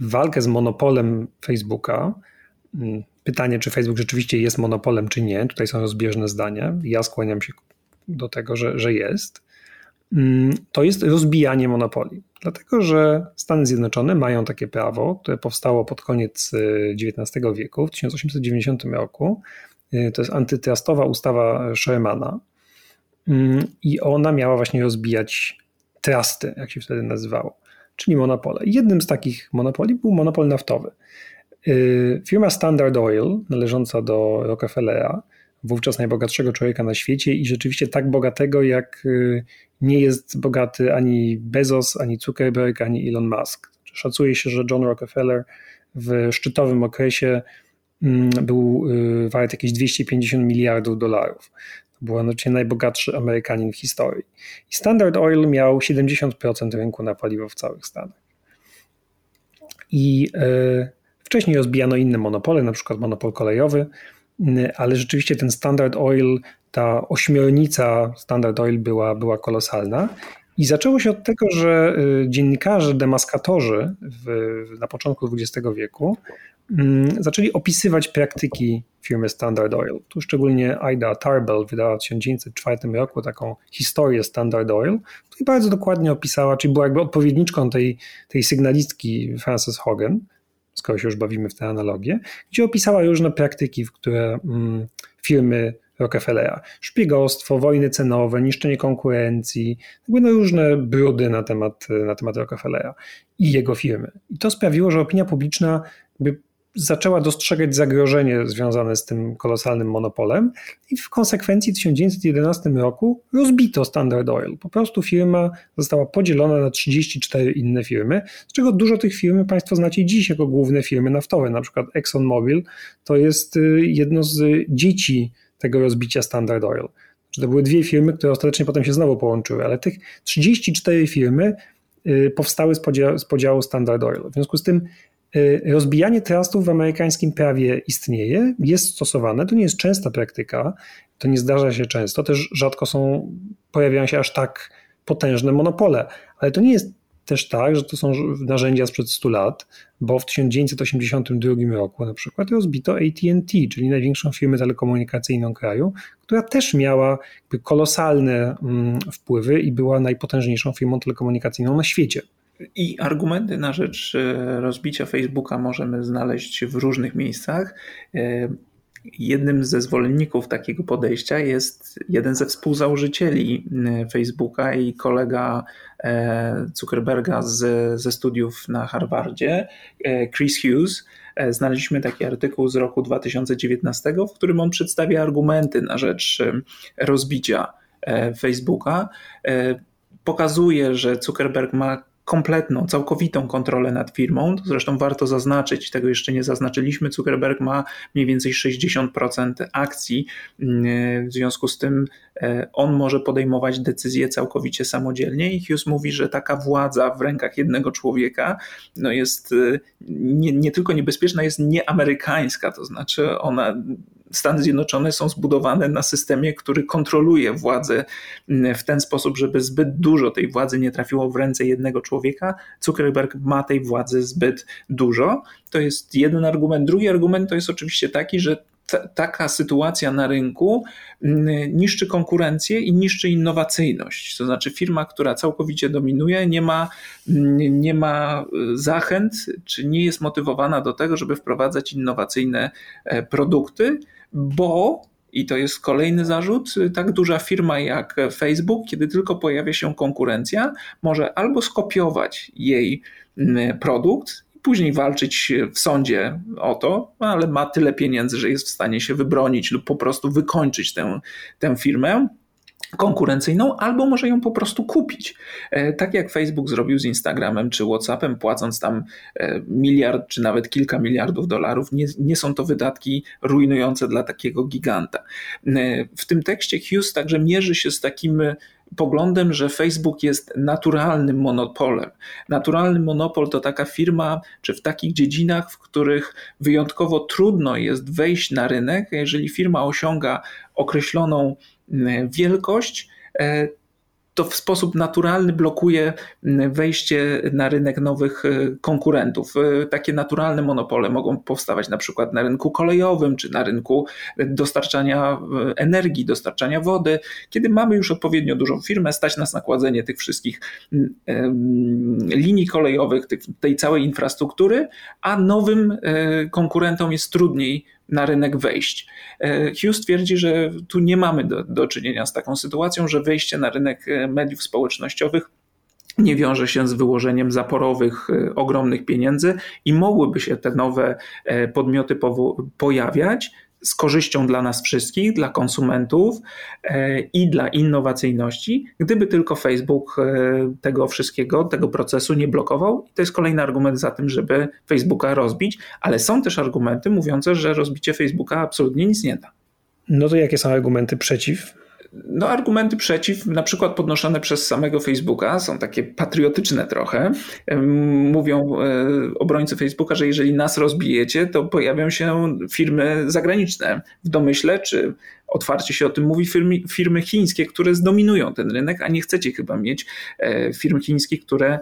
walkę z monopolem Facebooka, mm, pytanie, czy Facebook rzeczywiście jest monopolem, czy nie, tutaj są rozbieżne zdania. Ja skłaniam się do tego, że, że jest. Mm, to jest rozbijanie monopoli. Dlatego, że Stany Zjednoczone mają takie prawo, które powstało pod koniec XIX y, wieku, w 1890 roku. Y, to jest antytrustowa ustawa Shermana. Mm, I ona miała właśnie rozbijać trusty, jak się wtedy nazywało czyli monopole. Jednym z takich monopoli był monopol naftowy. Y, firma Standard Oil, należąca do Rockefellera, wówczas najbogatszego człowieka na świecie i rzeczywiście tak bogatego, jak y, nie jest bogaty ani Bezos, ani Zuckerberg, ani Elon Musk. Szacuje się, że John Rockefeller w szczytowym okresie mm, był y, wart jakieś 250 miliardów dolarów. Był oczywiście najbogatszy Amerykanin w historii. I Standard Oil miał 70% rynku na paliwo w całych Stanach. I e, wcześniej rozbijano inne monopole, na przykład monopol kolejowy, ale rzeczywiście ten Standard Oil, ta ośmiornica Standard Oil była, była kolosalna. I zaczęło się od tego, że e, dziennikarze, demaskatorzy w, na początku XX wieku zaczęli opisywać praktyki firmy Standard Oil. Tu szczególnie Ida Tarbell wydała w 1904 roku taką historię Standard Oil, i bardzo dokładnie opisała, czyli była jakby odpowiedniczką tej, tej sygnalistki Frances Hogan, skoro się już bawimy w tę analogię, gdzie opisała różne praktyki, w które mm, firmy Rockefellera. Szpiegostwo, wojny cenowe, niszczenie konkurencji, jakby no różne brudy na temat, na temat Rockefellera i jego firmy. I to sprawiło, że opinia publiczna jakby zaczęła dostrzegać zagrożenie związane z tym kolosalnym monopolem i w konsekwencji w 1911 roku rozbito Standard Oil. Po prostu firma została podzielona na 34 inne firmy, z czego dużo tych firm Państwo znacie dziś jako główne firmy naftowe, na przykład ExxonMobil to jest y, jedno z dzieci tego rozbicia Standard Oil. To były dwie firmy, które ostatecznie potem się znowu połączyły, ale tych 34 firmy y, powstały z podziału, z podziału Standard Oil. W związku z tym Y, rozbijanie trustów w amerykańskim prawie istnieje, jest stosowane. To nie jest częsta praktyka, to nie zdarza się często, też rzadko są, pojawiają się aż tak potężne monopole, ale to nie jest też tak, że to są narzędzia sprzed 100 lat, bo w 1982 roku na przykład rozbito AT&T, czyli największą firmę telekomunikacyjną kraju, która też miała kolosalne mm, wpływy i była najpotężniejszą firmą telekomunikacyjną na świecie. I argumenty na rzecz e, rozbicia Facebooka możemy znaleźć w różnych miejscach. E, Jednym ze zwolenników takiego podejścia jest jeden ze współzałożycieli Facebooka i kolega Zuckerberga z, ze studiów na Harvardzie, Chris Hughes. Znaleźliśmy taki artykuł z roku 2019, w którym on przedstawia argumenty na rzecz rozbicia Facebooka. Pokazuje, że Zuckerberg ma kompletną, całkowitą kontrolę nad firmą. Zresztą warto zaznaczyć, tego jeszcze nie zaznaczyliśmy. Zuckerberg ma mniej więcej 60% akcji, w związku z tym e, on może podejmować decyzje całkowicie samodzielnie i Hughes mówi, że taka władza w rękach jednego człowieka no jest e, nie, nie tylko niebezpieczna, jest nieamerykańska, to znaczy ona Stany Zjednoczone są zbudowane na systemie, który kontroluje władzę w ten sposób, żeby zbyt dużo tej władzy nie trafiło w ręce jednego człowieka. Zuckerberg ma tej władzy zbyt dużo. To jest jeden argument. Drugi argument to jest oczywiście taki, że taka sytuacja na rynku niszczy konkurencję i niszczy innowacyjność. To znaczy, firma, która całkowicie dominuje, nie ma, nie ma zachęt, czy nie jest motywowana do tego, żeby wprowadzać innowacyjne e, produkty, bo i to jest kolejny zarzut. Tak duża firma jak Facebook, kiedy tylko pojawia się konkurencja, może albo skopiować jej mm, produkt, później walczyć w sądzie o to, ale ma tyle pieniędzy, że jest w stanie się wybronić lub po prostu wykończyć tę, tę firmę konkurencyjną, albo może ją po prostu kupić. E, tak jak Facebook zrobił z Instagramem czy WhatsAppem, płacąc tam e, miliard czy nawet kilka miliardów dolarów, nie, nie są to wydatki rujnujące dla takiego giganta. E, w tym tekście Hughes także mierzy się z takim poglądem, że Facebook jest naturalnym monopolem. Naturalny monopol to taka firma, czy w takich dziedzinach, w których wyjątkowo trudno jest wejść na rynek, jeżeli firma osiąga określoną wielkość, e, to w sposób naturalny blokuje wejście na rynek nowych e, konkurentów. E, takie naturalne monopole mogą powstawać na przykład na rynku kolejowym, czy na rynku dostarczania energii, dostarczania wody. Kiedy mamy już odpowiednio dużą firmę, stać nas na kładzenie tych wszystkich linii kolejowych, tej całej infrastruktury, a nowym konkurentom jest trudniej na rynek wejść. E, Hughes twierdzi, że tu nie mamy do, do czynienia z taką sytuacją, że wejście na rynek e, mediów społecznościowych nie wiąże się z wyłożeniem zaporowych, e, ogromnych pieniędzy i mogłyby się te nowe podmioty pojawiać z korzyścią dla nas wszystkich, dla konsumentów e, i dla innowacyjności, gdyby tylko Facebook e, tego wszystkiego, tego procesu nie blokował. I to jest kolejny argument za tym, żeby Facebooka rozbić, ale są też argumenty mówiące, że rozbicie Facebooka absolutnie nic nie da. No to jakie są argumenty przeciw? No, argumenty przeciw, na przykład podnoszone przez samego Facebooka, są takie patriotyczne trochę. Mówią e, obrońcy Facebooka, że jeżeli nas rozbijecie, to pojawią się firmy zagraniczne w domyśle, czy otwarcie się o tym mówi firmy, firmy chińskie, które zdominują ten rynek, a nie chcecie chyba mieć e, firm chińskich, które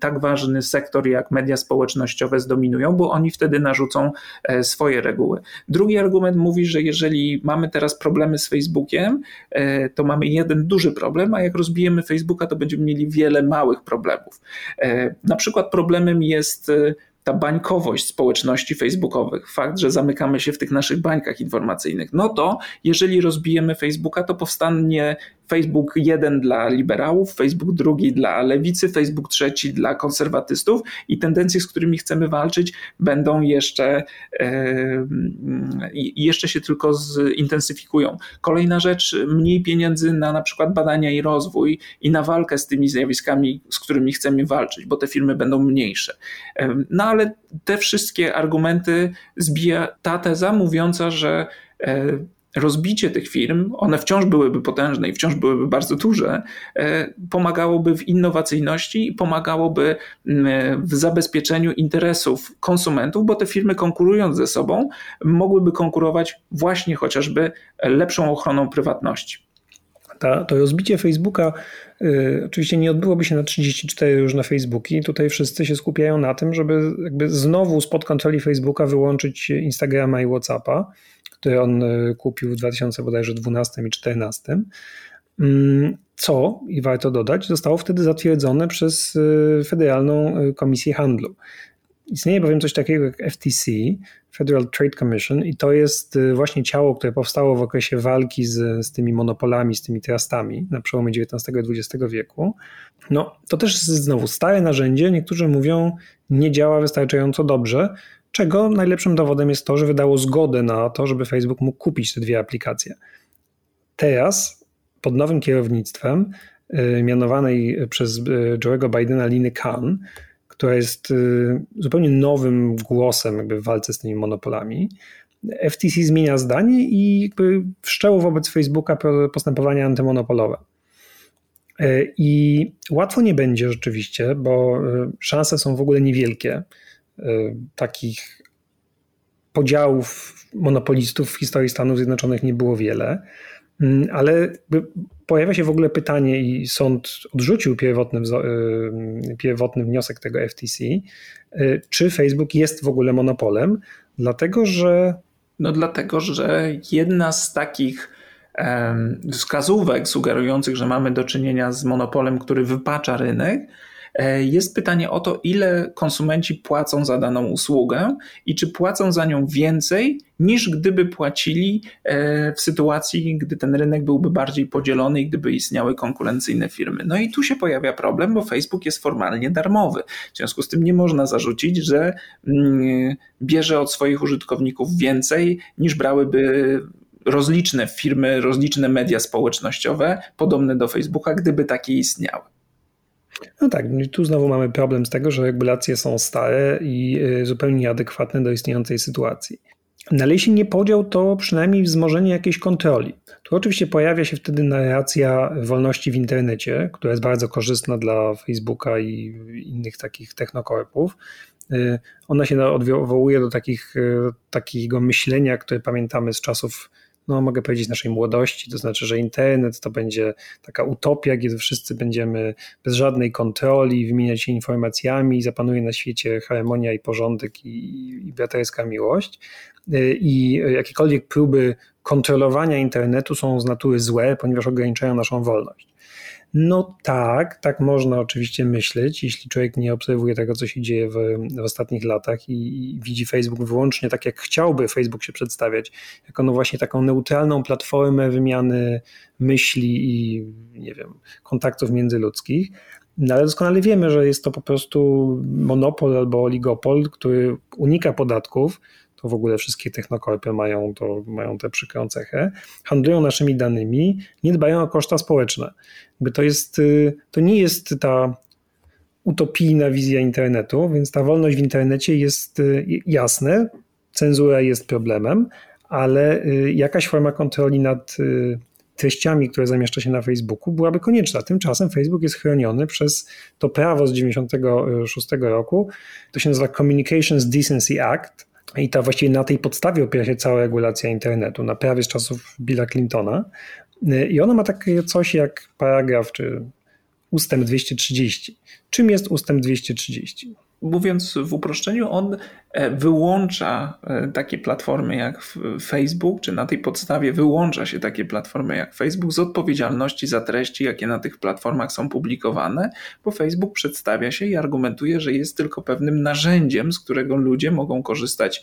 tak ważny sektor jak media społecznościowe zdominują, bo oni wtedy narzucą e, swoje reguły. Drugi argument mówi, że jeżeli mamy teraz problemy z Facebookiem, e, to mamy jeden duży problem, a jak rozbijemy Facebooka, to będziemy mieli wiele małych problemów. Na przykład problemem jest ta bańkowość społeczności facebookowych, fakt, że zamykamy się w tych naszych bańkach informacyjnych, no to jeżeli rozbijemy Facebooka, to powstanie Facebook jeden dla liberałów, Facebook drugi dla lewicy, Facebook trzeci dla konserwatystów i tendencje, z którymi chcemy walczyć, będą jeszcze, jeszcze się tylko zintensyfikują. Kolejna rzecz, mniej pieniędzy na na przykład badania i rozwój i na walkę z tymi zjawiskami, z którymi chcemy walczyć, bo te firmy będą mniejsze. No ale te wszystkie argumenty zbija ta teza mówiąca, że e, rozbicie tych firm, one wciąż byłyby potężne i wciąż byłyby bardzo duże, e, pomagałoby w innowacyjności i pomagałoby w zabezpieczeniu interesów konsumentów, bo te firmy konkurując ze sobą mogłyby konkurować właśnie chociażby lepszą ochroną prywatności. Ta, to rozbicie Facebooka y, oczywiście nie odbyłoby się na 34 różne Facebooki. Tutaj wszyscy się skupiają na tym, żeby jakby znowu spod kontroli Facebooka wyłączyć Instagrama i Whatsappa który on e, kupił w 2012 i 2014. Mm, co, i warto dodać, zostało wtedy zatwierdzone przez e, Federalną Komisję Handlu. Istnieje bowiem coś takiego jak FTC, Federal Trade Commission, i to jest y, właśnie ciało, które powstało w okresie walki z, z tymi monopolami, z tymi trustami na przełomie XIX i XX wieku. No, to też jest znowu stare narzędzie. Niektórzy mówią, nie działa wystarczająco dobrze, czego najlepszym dowodem jest to, że wydało zgodę na to, żeby Facebook mógł kupić te dwie aplikacje. Teraz, pod nowym kierownictwem, y, mianowanej przez y, Joe'ego Bidena Liny Khan, która jest y, zupełnie nowym głosem jakby w walce z tymi monopolami. FTC zmienia zdanie i jakby wszczęło wobec Facebooka postępowania antymonopolowe. E, I łatwo nie będzie rzeczywiście, bo y, szanse są w ogóle niewielkie. Takich podziałów monopolistów w historii Stanów Zjednoczonych nie było wiele. Ale pojawia się w ogóle pytanie, i sąd odrzucił pierwotny, y, pierwotny wniosek tego FTC, y, czy Facebook jest w ogóle monopolem, dlatego że. No, dlatego, że jedna z takich wskazówek sugerujących, że mamy do czynienia z monopolem, który wypacza rynek, jest pytanie o to, ile konsumenci płacą za daną usługę i czy płacą za nią więcej niż gdyby płacili e, w sytuacji, gdy ten rynek byłby bardziej podzielony i gdyby istniały konkurencyjne firmy. No i tu się pojawia problem, bo Facebook jest formalnie darmowy. W związku z tym nie można zarzucić, że mm, bierze od swoich użytkowników więcej niż brałyby rozliczne firmy, rozliczne media społecznościowe, podobne do Facebooka, gdyby takie istniały. No tak, no tu znowu mamy problem z tego, że regulacje są stare i y, zupełnie nieadekwatne do istniejącej sytuacji. Ale jeśli nie podział, to przynajmniej wzmożenie jakiejś kontroli. Tu oczywiście pojawia się wtedy narracja wolności w internecie, która jest bardzo korzystna dla Facebooka i innych takich technokorpów. Y, ona się odwołuje do takich, y, takiego myślenia, które pamiętamy z czasów no mogę powiedzieć, naszej młodości, to znaczy, że internet to będzie taka utopia, gdzie wszyscy będziemy bez żadnej kontroli wymieniać się informacjami, zapanuje na świecie harmonia i porządek i, i braterska miłość. Y, I jakiekolwiek próby kontrolowania internetu są z natury złe, ponieważ ograniczają naszą wolność. No tak, tak można oczywiście myśleć, jeśli człowiek nie obserwuje tego, co się dzieje w, w ostatnich latach i, i, widzi Facebook wyłącznie tak, jak chciałby Facebook się przedstawiać, jako no właśnie taką neutralną platformę wymiany myśli i nie wiem, kontaktów międzyludzkich. No ale doskonale wiemy, że jest to po prostu monopol albo oligopol, który unika podatków, to w ogóle wszystkie technokorpy mają, to, mają tę przykrą cechę, handlują naszymi danymi, nie dbają o koszta społeczne. To, jest, y, to nie jest ta utopijna wizja internetu, więc ta wolność w internecie jest y, jasne, cenzura jest problemem, ale y, jakaś forma kontroli nad treściami, które zamieszcza się na Facebooku, byłaby konieczna. Tymczasem Facebook jest chroniony przez to prawo z 1996 roku. To się nazywa Communications Decency Act. I ta właściwie na tej podstawie opiera się cała regulacja internetu, na prawie z czasów Billa Clintona. I ona ma takie coś jak paragraf czy ustęp 230. Czym jest ustęp 230? Mówiąc w uproszczeniu, on e, wyłącza e, takie platformy jak Facebook, czy na tej podstawie wyłącza się takie platformy jak Facebook z odpowiedzialności za treści, jakie na tych platformach są publikowane, bo Facebook przedstawia się i argumentuje, że jest tylko pewnym narzędziem, z którego ludzie mogą korzystać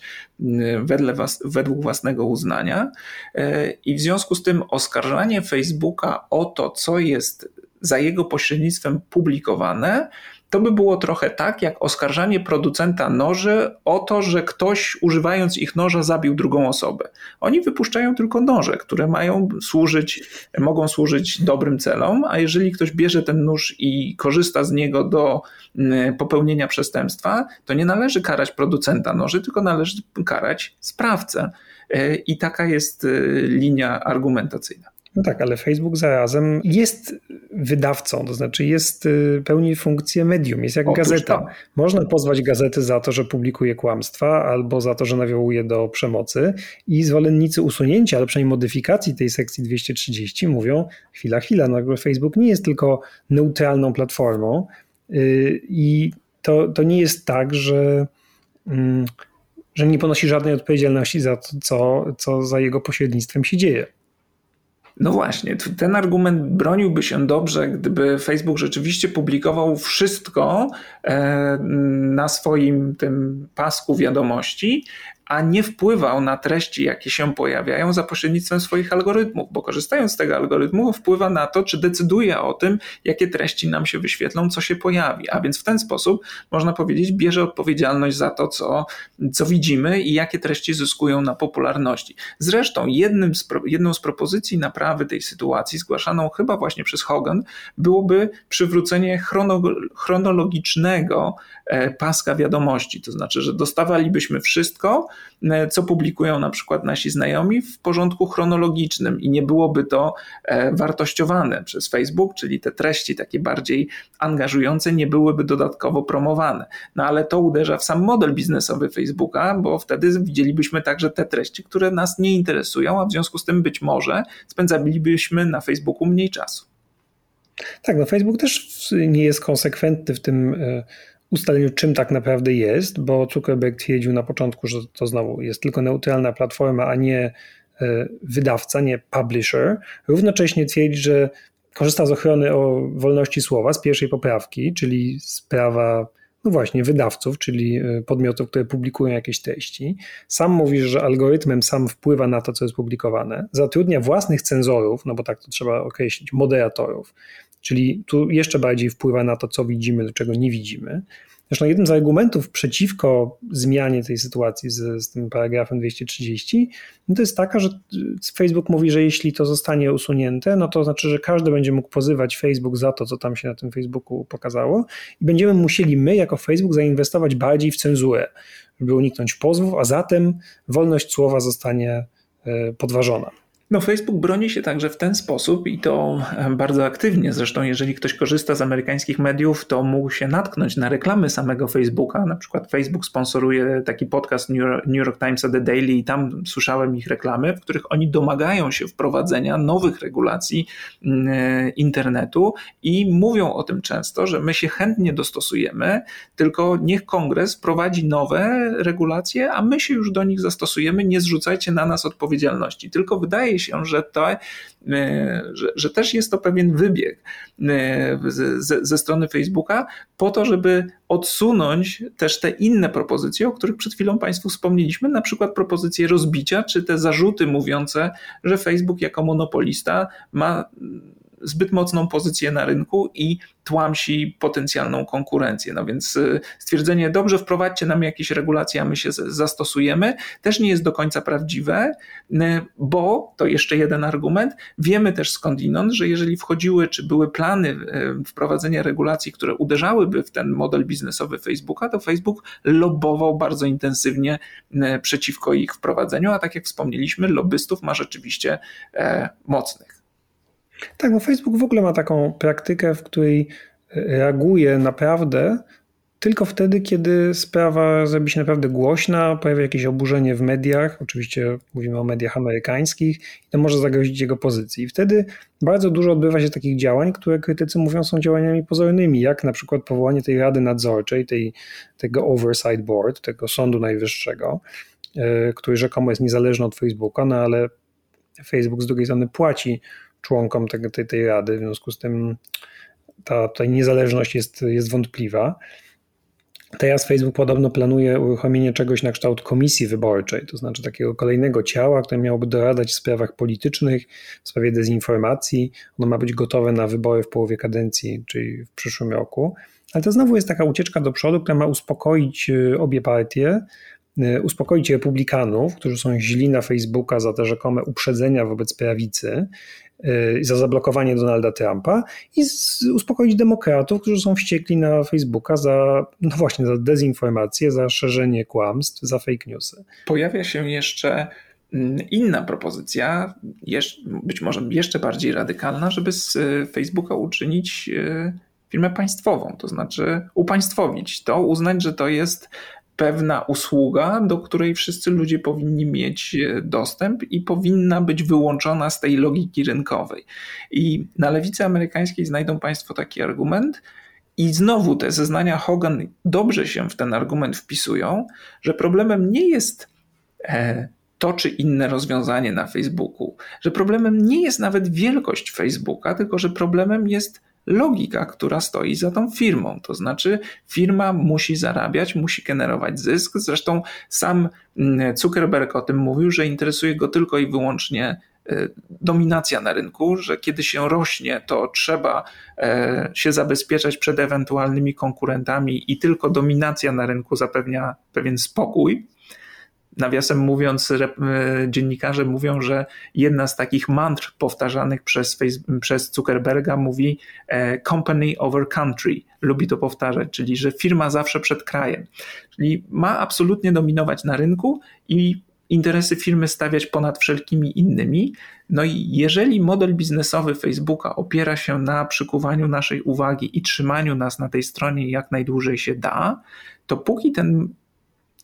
wedle was, według własnego uznania. E, I w związku z tym oskarżanie Facebooka o to, co jest za jego pośrednictwem publikowane, to by było trochę tak, jak oskarżanie producenta noży o to, że ktoś używając ich noża zabił drugą osobę. Oni wypuszczają tylko noże, które mają służyć, mogą służyć dobrym celom, a jeżeli ktoś bierze ten nóż i korzysta z niego do mm, popełnienia przestępstwa, to nie należy karać producenta noży, tylko należy karać sprawcę. E, I taka jest e, linia argumentacyjna. No tak, ale Facebook zarazem jest wydawcą, to znaczy jest, y, pełni funkcję medium, jest jak Otóż gazeta. To. Można pozwać gazety za to, że publikuje kłamstwa albo za to, że nawołuje do przemocy i zwolennicy usunięcia, ale przynajmniej modyfikacji tej sekcji 230 mówią, chwila, chwila, no Facebook nie jest tylko neutralną platformą y, i to, to nie jest tak, że mm, że nie ponosi żadnej odpowiedzialności za to, co, co za jego pośrednictwem się dzieje. No właśnie, ten argument broniłby się dobrze, gdyby Facebook rzeczywiście publikował wszystko e, na swoim tym pasku wiadomości, a nie wpływał na treści, jakie się pojawiają za pośrednictwem swoich algorytmów, bo korzystając z tego algorytmu wpływa na to, czy decyduje o tym, jakie treści nam się wyświetlą, co się pojawi. A więc w ten sposób, można powiedzieć, bierze odpowiedzialność za to, co, co widzimy i jakie treści zyskują na popularności. Zresztą jednym z, jedną z propozycji naprawy tej sytuacji, zgłaszaną chyba właśnie przez Hogan, byłoby przywrócenie chrono, chronologicznego e, paska wiadomości. To znaczy, że dostawalibyśmy wszystko, co publikują na przykład nasi znajomi w porządku chronologicznym i nie byłoby to e, wartościowane przez Facebook, czyli te treści takie bardziej angażujące nie byłyby dodatkowo promowane. No ale to uderza w sam model biznesowy Facebooka, bo wtedy widzielibyśmy także te treści, które nas nie interesują, a w związku z tym być może spędzalibyśmy na Facebooku mniej czasu. Tak, no Facebook też nie jest konsekwentny w tym e, ustaleniu, czym tak naprawdę jest, bo Zuckerberg twierdził na początku, że to znowu jest tylko neutralna platforma, a nie e, wydawca, nie publisher. Równocześnie twierdzi, że korzysta z ochrony o wolności słowa z pierwszej poprawki, czyli z prawa, no właśnie, wydawców, czyli e, podmiotów, które publikują jakieś treści. Sam mówi, że algorytmem sam wpływa na to, co jest publikowane. Zatrudnia własnych cenzorów, no bo tak to trzeba określić, moderatorów, Czyli tu jeszcze bardziej wpływa na to, co widzimy, do czego nie widzimy. Zresztą jednym z argumentów przeciwko zmianie tej sytuacji z, z tym paragrafem 230 no to jest taka, że Facebook mówi, że jeśli to zostanie usunięte, no to znaczy, że każdy będzie mógł pozywać Facebook za to, co tam się na tym Facebooku pokazało i będziemy musieli my jako Facebook zainwestować bardziej w cenzurę, żeby uniknąć pozwów, a zatem wolność słowa zostanie e, podważona. No, Facebook broni się także w ten sposób i to bardzo aktywnie. Zresztą, jeżeli ktoś korzysta z amerykańskich mediów, to mógł się natknąć na reklamy samego Facebooka. Na przykład Facebook sponsoruje taki podcast New York Times The Daily i tam słyszałem ich reklamy, w których oni domagają się wprowadzenia nowych regulacji mm, e, internetu i mówią o tym często, że my się chętnie dostosujemy, tylko niech kongres wprowadzi nowe regulacje, a my się już do nich zastosujemy. Nie zrzucajcie na nas odpowiedzialności. Tylko wydaje się, że, to, e, że, że też jest to pewien wybieg e, ze, ze strony Facebooka po to, żeby odsunąć też te inne propozycje, o których przed chwilą Państwu wspomnieliśmy, na przykład propozycje rozbicia, czy te zarzuty mówiące, że Facebook jako monopolista ma zbyt mocną pozycję na rynku i tłamsi potencjalną konkurencję. No więc y, stwierdzenie, dobrze, wprowadźcie nam jakieś regulacje, a my się zastosujemy, też nie jest do końca prawdziwe, bo to jeszcze jeden argument. Wiemy też skądinąd, że jeżeli wchodziły, czy były plany y, wprowadzenia regulacji, które uderzałyby w ten model biznesowy Facebooka, to Facebook lobował bardzo intensywnie przeciwko ich wprowadzeniu, a tak jak wspomnieliśmy, lobbystów ma rzeczywiście e, mocnych. Tak, bo Facebook w ogóle ma taką praktykę, w której e, reaguje naprawdę tylko wtedy, kiedy sprawa zrobi się naprawdę głośna, pojawia jakieś oburzenie w mediach, oczywiście mówimy o mediach amerykańskich, i to może zagrozić jego pozycji. I wtedy bardzo dużo odbywa się takich działań, które krytycy mówią są działaniami pozornymi, jak na przykład powołanie tej rady nadzorczej, tej, tego oversight board, tego sądu najwyższego, e, który rzekomo jest niezależny od Facebooka, no ale Facebook z drugiej strony płaci członkom tego, tej, tej rady, w związku z tym ta tutaj niezależność jest, jest wątpliwa. Teraz Facebook podobno planuje uruchomienie czegoś na kształt komisji wyborczej, to znaczy takiego kolejnego ciała, które miałoby doradać w sprawach politycznych, w sprawie dezinformacji. Ono ma być gotowe na wybory w połowie kadencji, czyli w przyszłym roku. Ale to znowu jest taka ucieczka do przodu, która ma uspokoić y, obie partie, uspokoić republikanów, którzy są źli na Facebooka za te rzekome uprzedzenia wobec prawicy Y, za zablokowanie Donalda Trumpa i uspokoić demokratów, którzy są wściekli na Facebooka za, no właśnie, za dezinformację, za szerzenie kłamstw, za fake newsy. Pojawia się jeszcze mm, inna propozycja, być może jeszcze bardziej radykalna, żeby z y, Facebooka uczynić firmę państwową, to znaczy upaństwowić to, uznać, że to jest pewna usługa, do której wszyscy ludzie powinni mieć e, dostęp i powinna być wyłączona z tej logiki rynkowej. I na lewicy amerykańskiej znajdą Państwo taki argument, i znowu te zeznania Hogan dobrze się w ten argument wpisują, że problemem nie jest e, to czy inne rozwiązanie na Facebooku, że problemem nie jest nawet wielkość Facebooka, tylko że problemem jest logika, która stoi za tą firmą. To znaczy, firma musi zarabiać, musi generować zysk. Zresztą sam mm, Zuckerberg o tym mówił, że interesuje go tylko i wyłącznie e, dominacja na rynku, że kiedy się rośnie, to trzeba e, się zabezpieczać przed ewentualnymi konkurentami i tylko dominacja na rynku zapewnia pewien spokój. Nawiasem mówiąc, e, dziennikarze mówią, że jedna z takich mantr powtarzanych przez, przez Zuckerberga mówi e, company over country. Lubi to powtarzać, czyli że firma zawsze przed krajem. Czyli ma absolutnie dominować na rynku i interesy firmy stawiać ponad wszelkimi innymi. No i jeżeli model biznesowy Facebooka opiera się na przykuwaniu naszej uwagi i trzymaniu nas na tej stronie jak najdłużej się da, to póki ten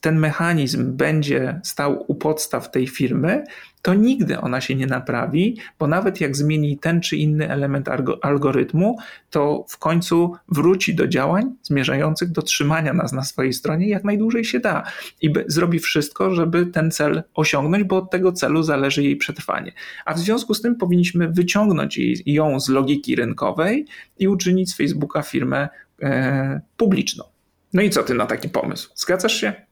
ten mechanizm będzie stał u podstaw tej firmy, to nigdy ona się nie naprawi, bo nawet jak zmieni ten czy inny element algorytmu, to w końcu wróci do działań zmierzających do trzymania nas na swojej stronie jak najdłużej się da i zrobi wszystko, żeby ten cel osiągnąć, bo od tego celu zależy jej przetrwanie. A w związku z tym powinniśmy wyciągnąć ją z logiki rynkowej i uczynić z Facebooka firmę e, publiczną. No i co ty na taki pomysł? Zgadzasz się?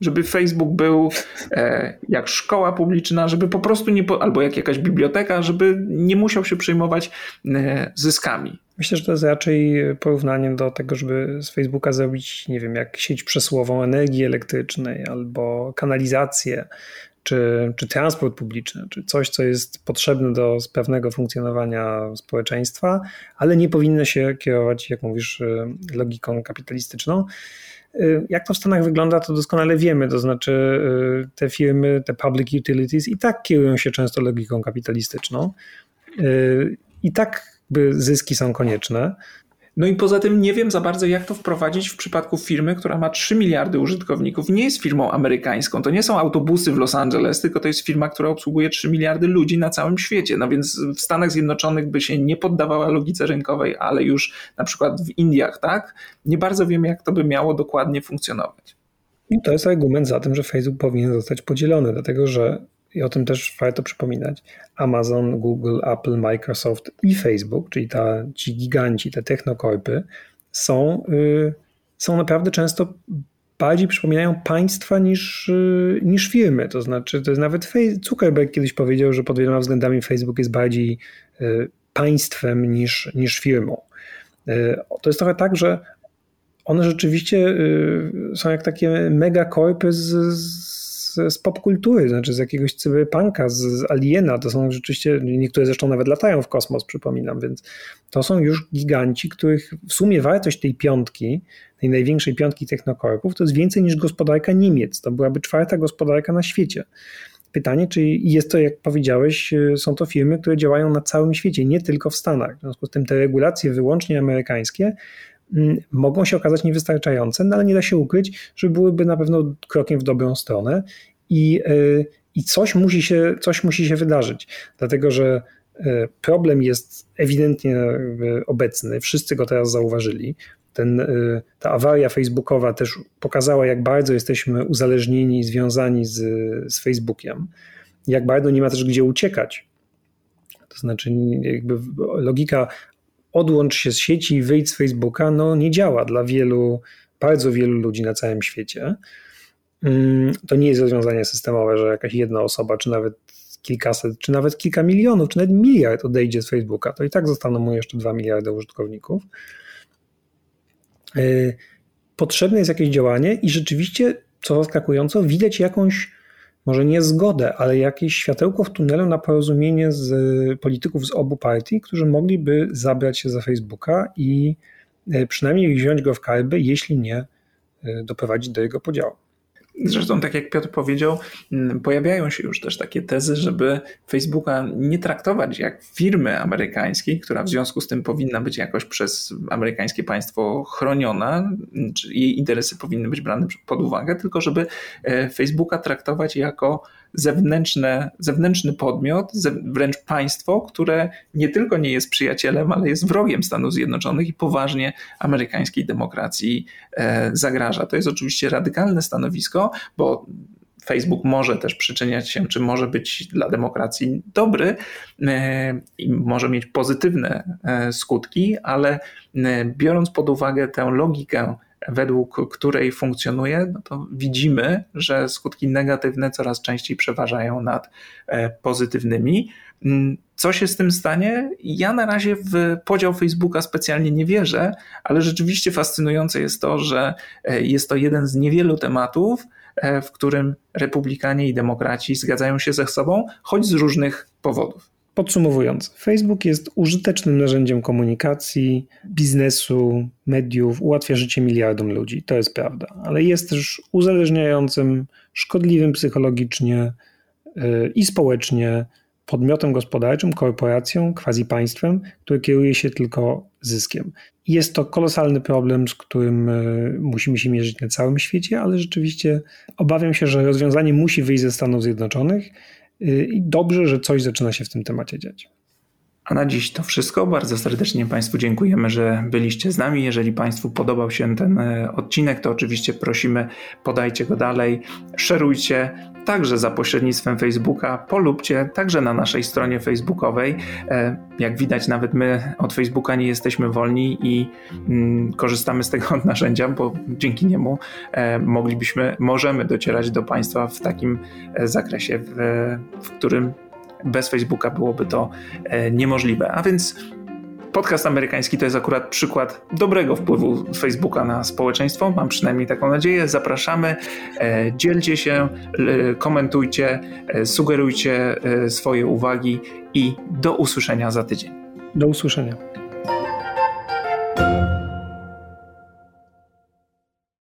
Żeby Facebook był e, jak szkoła publiczna, żeby po prostu nie, po, albo jak jakaś biblioteka, żeby nie musiał się przejmować e, zyskami. Myślę, że to jest raczej porównanie do tego, żeby z Facebooka zrobić, nie wiem, jak sieć przesyłową energii elektrycznej albo kanalizację, czy, czy transport publiczny, czy coś, co jest potrzebne do pewnego funkcjonowania społeczeństwa, ale nie powinno się kierować, jak mówisz, e, logiką kapitalistyczną. Y, jak to w Stanach wygląda, to doskonale wiemy. To znaczy, y, te firmy, te public utilities i tak kierują się często logiką kapitalistyczną. Y, I tak zyski są konieczne. No i poza tym nie wiem za bardzo, jak to wprowadzić w przypadku firmy, która ma 3 miliardy użytkowników. Nie jest firmą amerykańską. To nie są autobusy w Los Angeles, tylko to jest firma, która obsługuje 3 miliardy ludzi na całym świecie. No więc w Stanach Zjednoczonych by się nie poddawała logice rynkowej, ale już na przykład w Indiach, tak? Nie bardzo wiem, jak to by miało dokładnie funkcjonować. I to jest argument za tym, że Facebook powinien zostać podzielony, dlatego że i o tym też warto przypominać, Amazon, Google, Apple, Microsoft i Facebook, czyli ta, ci giganci, te technokorpy, są, y, są naprawdę często bardziej przypominają państwa niż, y, niż firmy. To znaczy, to jest nawet Zuckerberg kiedyś powiedział, że pod wieloma względami Facebook jest bardziej y, państwem niż, niż firmą. To jest trochę tak, że one rzeczywiście są jak takie megakorpy z, z z, popkultury, znaczy z jakiegoś cyberpunka, z, z Aliena. To są rzeczywiście, niektóre zresztą nawet latają w kosmos, przypominam, więc to są już giganci, których w sumie wartość tej piątki, tej największej piątki technokorpów, to jest więcej niż gospodarka Niemiec. To byłaby czwarta gospodarka na świecie. Pytanie, czy jest to, jak powiedziałeś, są to firmy, które działają na całym świecie, nie tylko w Stanach. W związku z tym te regulacje wyłącznie amerykańskie mogą się okazać niewystarczające, no ale nie da się ukryć, że byłyby na pewno krokiem w dobrą stronę i, e, i coś, musi się, coś musi się wydarzyć, dlatego że e, problem jest ewidentnie obecny, wszyscy go teraz zauważyli. Ten, e, ta awaria facebookowa też pokazała, jak bardzo jesteśmy uzależnieni związani z, z Facebookiem, jak bardzo nie ma też gdzie uciekać. To znaczy, jakby logika odłącz się z sieci i wyjdź z Facebooka, no nie działa dla wielu, bardzo wielu ludzi na całym świecie. Mm, to nie jest rozwiązanie systemowe, że jakaś jedna osoba, czy nawet kilkaset, czy nawet kilka milionów, czy nawet miliard odejdzie z Facebooka, to i tak zostaną mu jeszcze 2 miliardy użytkowników. Y, potrzebne jest jakieś działanie i rzeczywiście, co zaskakująco, widać jakąś, może nie zgodę, ale jakieś światełko w tunelu na porozumienie z polityków z obu partii, którzy mogliby zabrać się za Facebooka i y, przynajmniej wziąć go w karby, jeśli nie y, doprowadzić do jego podziału. Zresztą, tak jak Piotr powiedział, mm, pojawiają się już też takie tezy, żeby Facebooka nie traktować jak firmy amerykańskiej, która w związku z tym powinna być jakoś przez amerykańskie państwo chroniona, jej interesy powinny być brane pod uwagę, tylko żeby e, Facebooka traktować jako zewnętrzne, zewnętrzny podmiot, wręcz państwo, które nie tylko nie jest przyjacielem, ale jest wrogiem Stanów Zjednoczonych i poważnie amerykańskiej demokracji e, zagraża. To jest oczywiście radykalne stanowisko, bo Facebook może też przyczyniać się, czy może być dla demokracji dobry i może mieć pozytywne skutki, ale biorąc pod uwagę tę logikę, według której funkcjonuje, no to widzimy, że skutki negatywne coraz częściej przeważają nad pozytywnymi. Mm, co się z tym stanie? Ja na razie w podział Facebooka specjalnie nie wierzę, ale rzeczywiście fascynujące jest to, że e, jest to jeden z niewielu tematów, e, w którym republikanie i demokraci zgadzają się ze sobą, choć z różnych powodów. Podsumowując, Facebook jest użytecznym narzędziem komunikacji, biznesu, mediów, ułatwia życie miliardom ludzi, to jest prawda, ale jest też uzależniającym, szkodliwym psychologicznie e, i społecznie podmiotem gospodarczym, korporacją, quasi państwem, które kieruje się tylko zyskiem. Jest to kolosalny problem, z którym e, musimy się mierzyć na całym świecie, ale rzeczywiście obawiam się, że rozwiązanie musi wyjść ze Stanów Zjednoczonych i dobrze, że coś zaczyna się w tym temacie dziać. A na dziś to wszystko. Bardzo serdecznie Państwu dziękujemy, że byliście z nami. Jeżeli Państwu podobał się ten e, odcinek, to oczywiście prosimy, podajcie go dalej, szerujcie, także za pośrednictwem Facebooka, polubcie także na naszej stronie facebookowej. E, jak widać, nawet my od Facebooka nie jesteśmy wolni i mm, korzystamy z tego narzędzia, bo dzięki niemu e, moglibyśmy, możemy docierać do Państwa w takim zakresie, w, w którym bez Facebooka byłoby to e, niemożliwe. A więc podcast amerykański to jest akurat przykład dobrego wpływu Facebooka na społeczeństwo. Mam przynajmniej taką nadzieję. Zapraszamy, e, dzielcie się, komentujcie, e, sugerujcie swoje uwagi i do usłyszenia za tydzień. Do usłyszenia.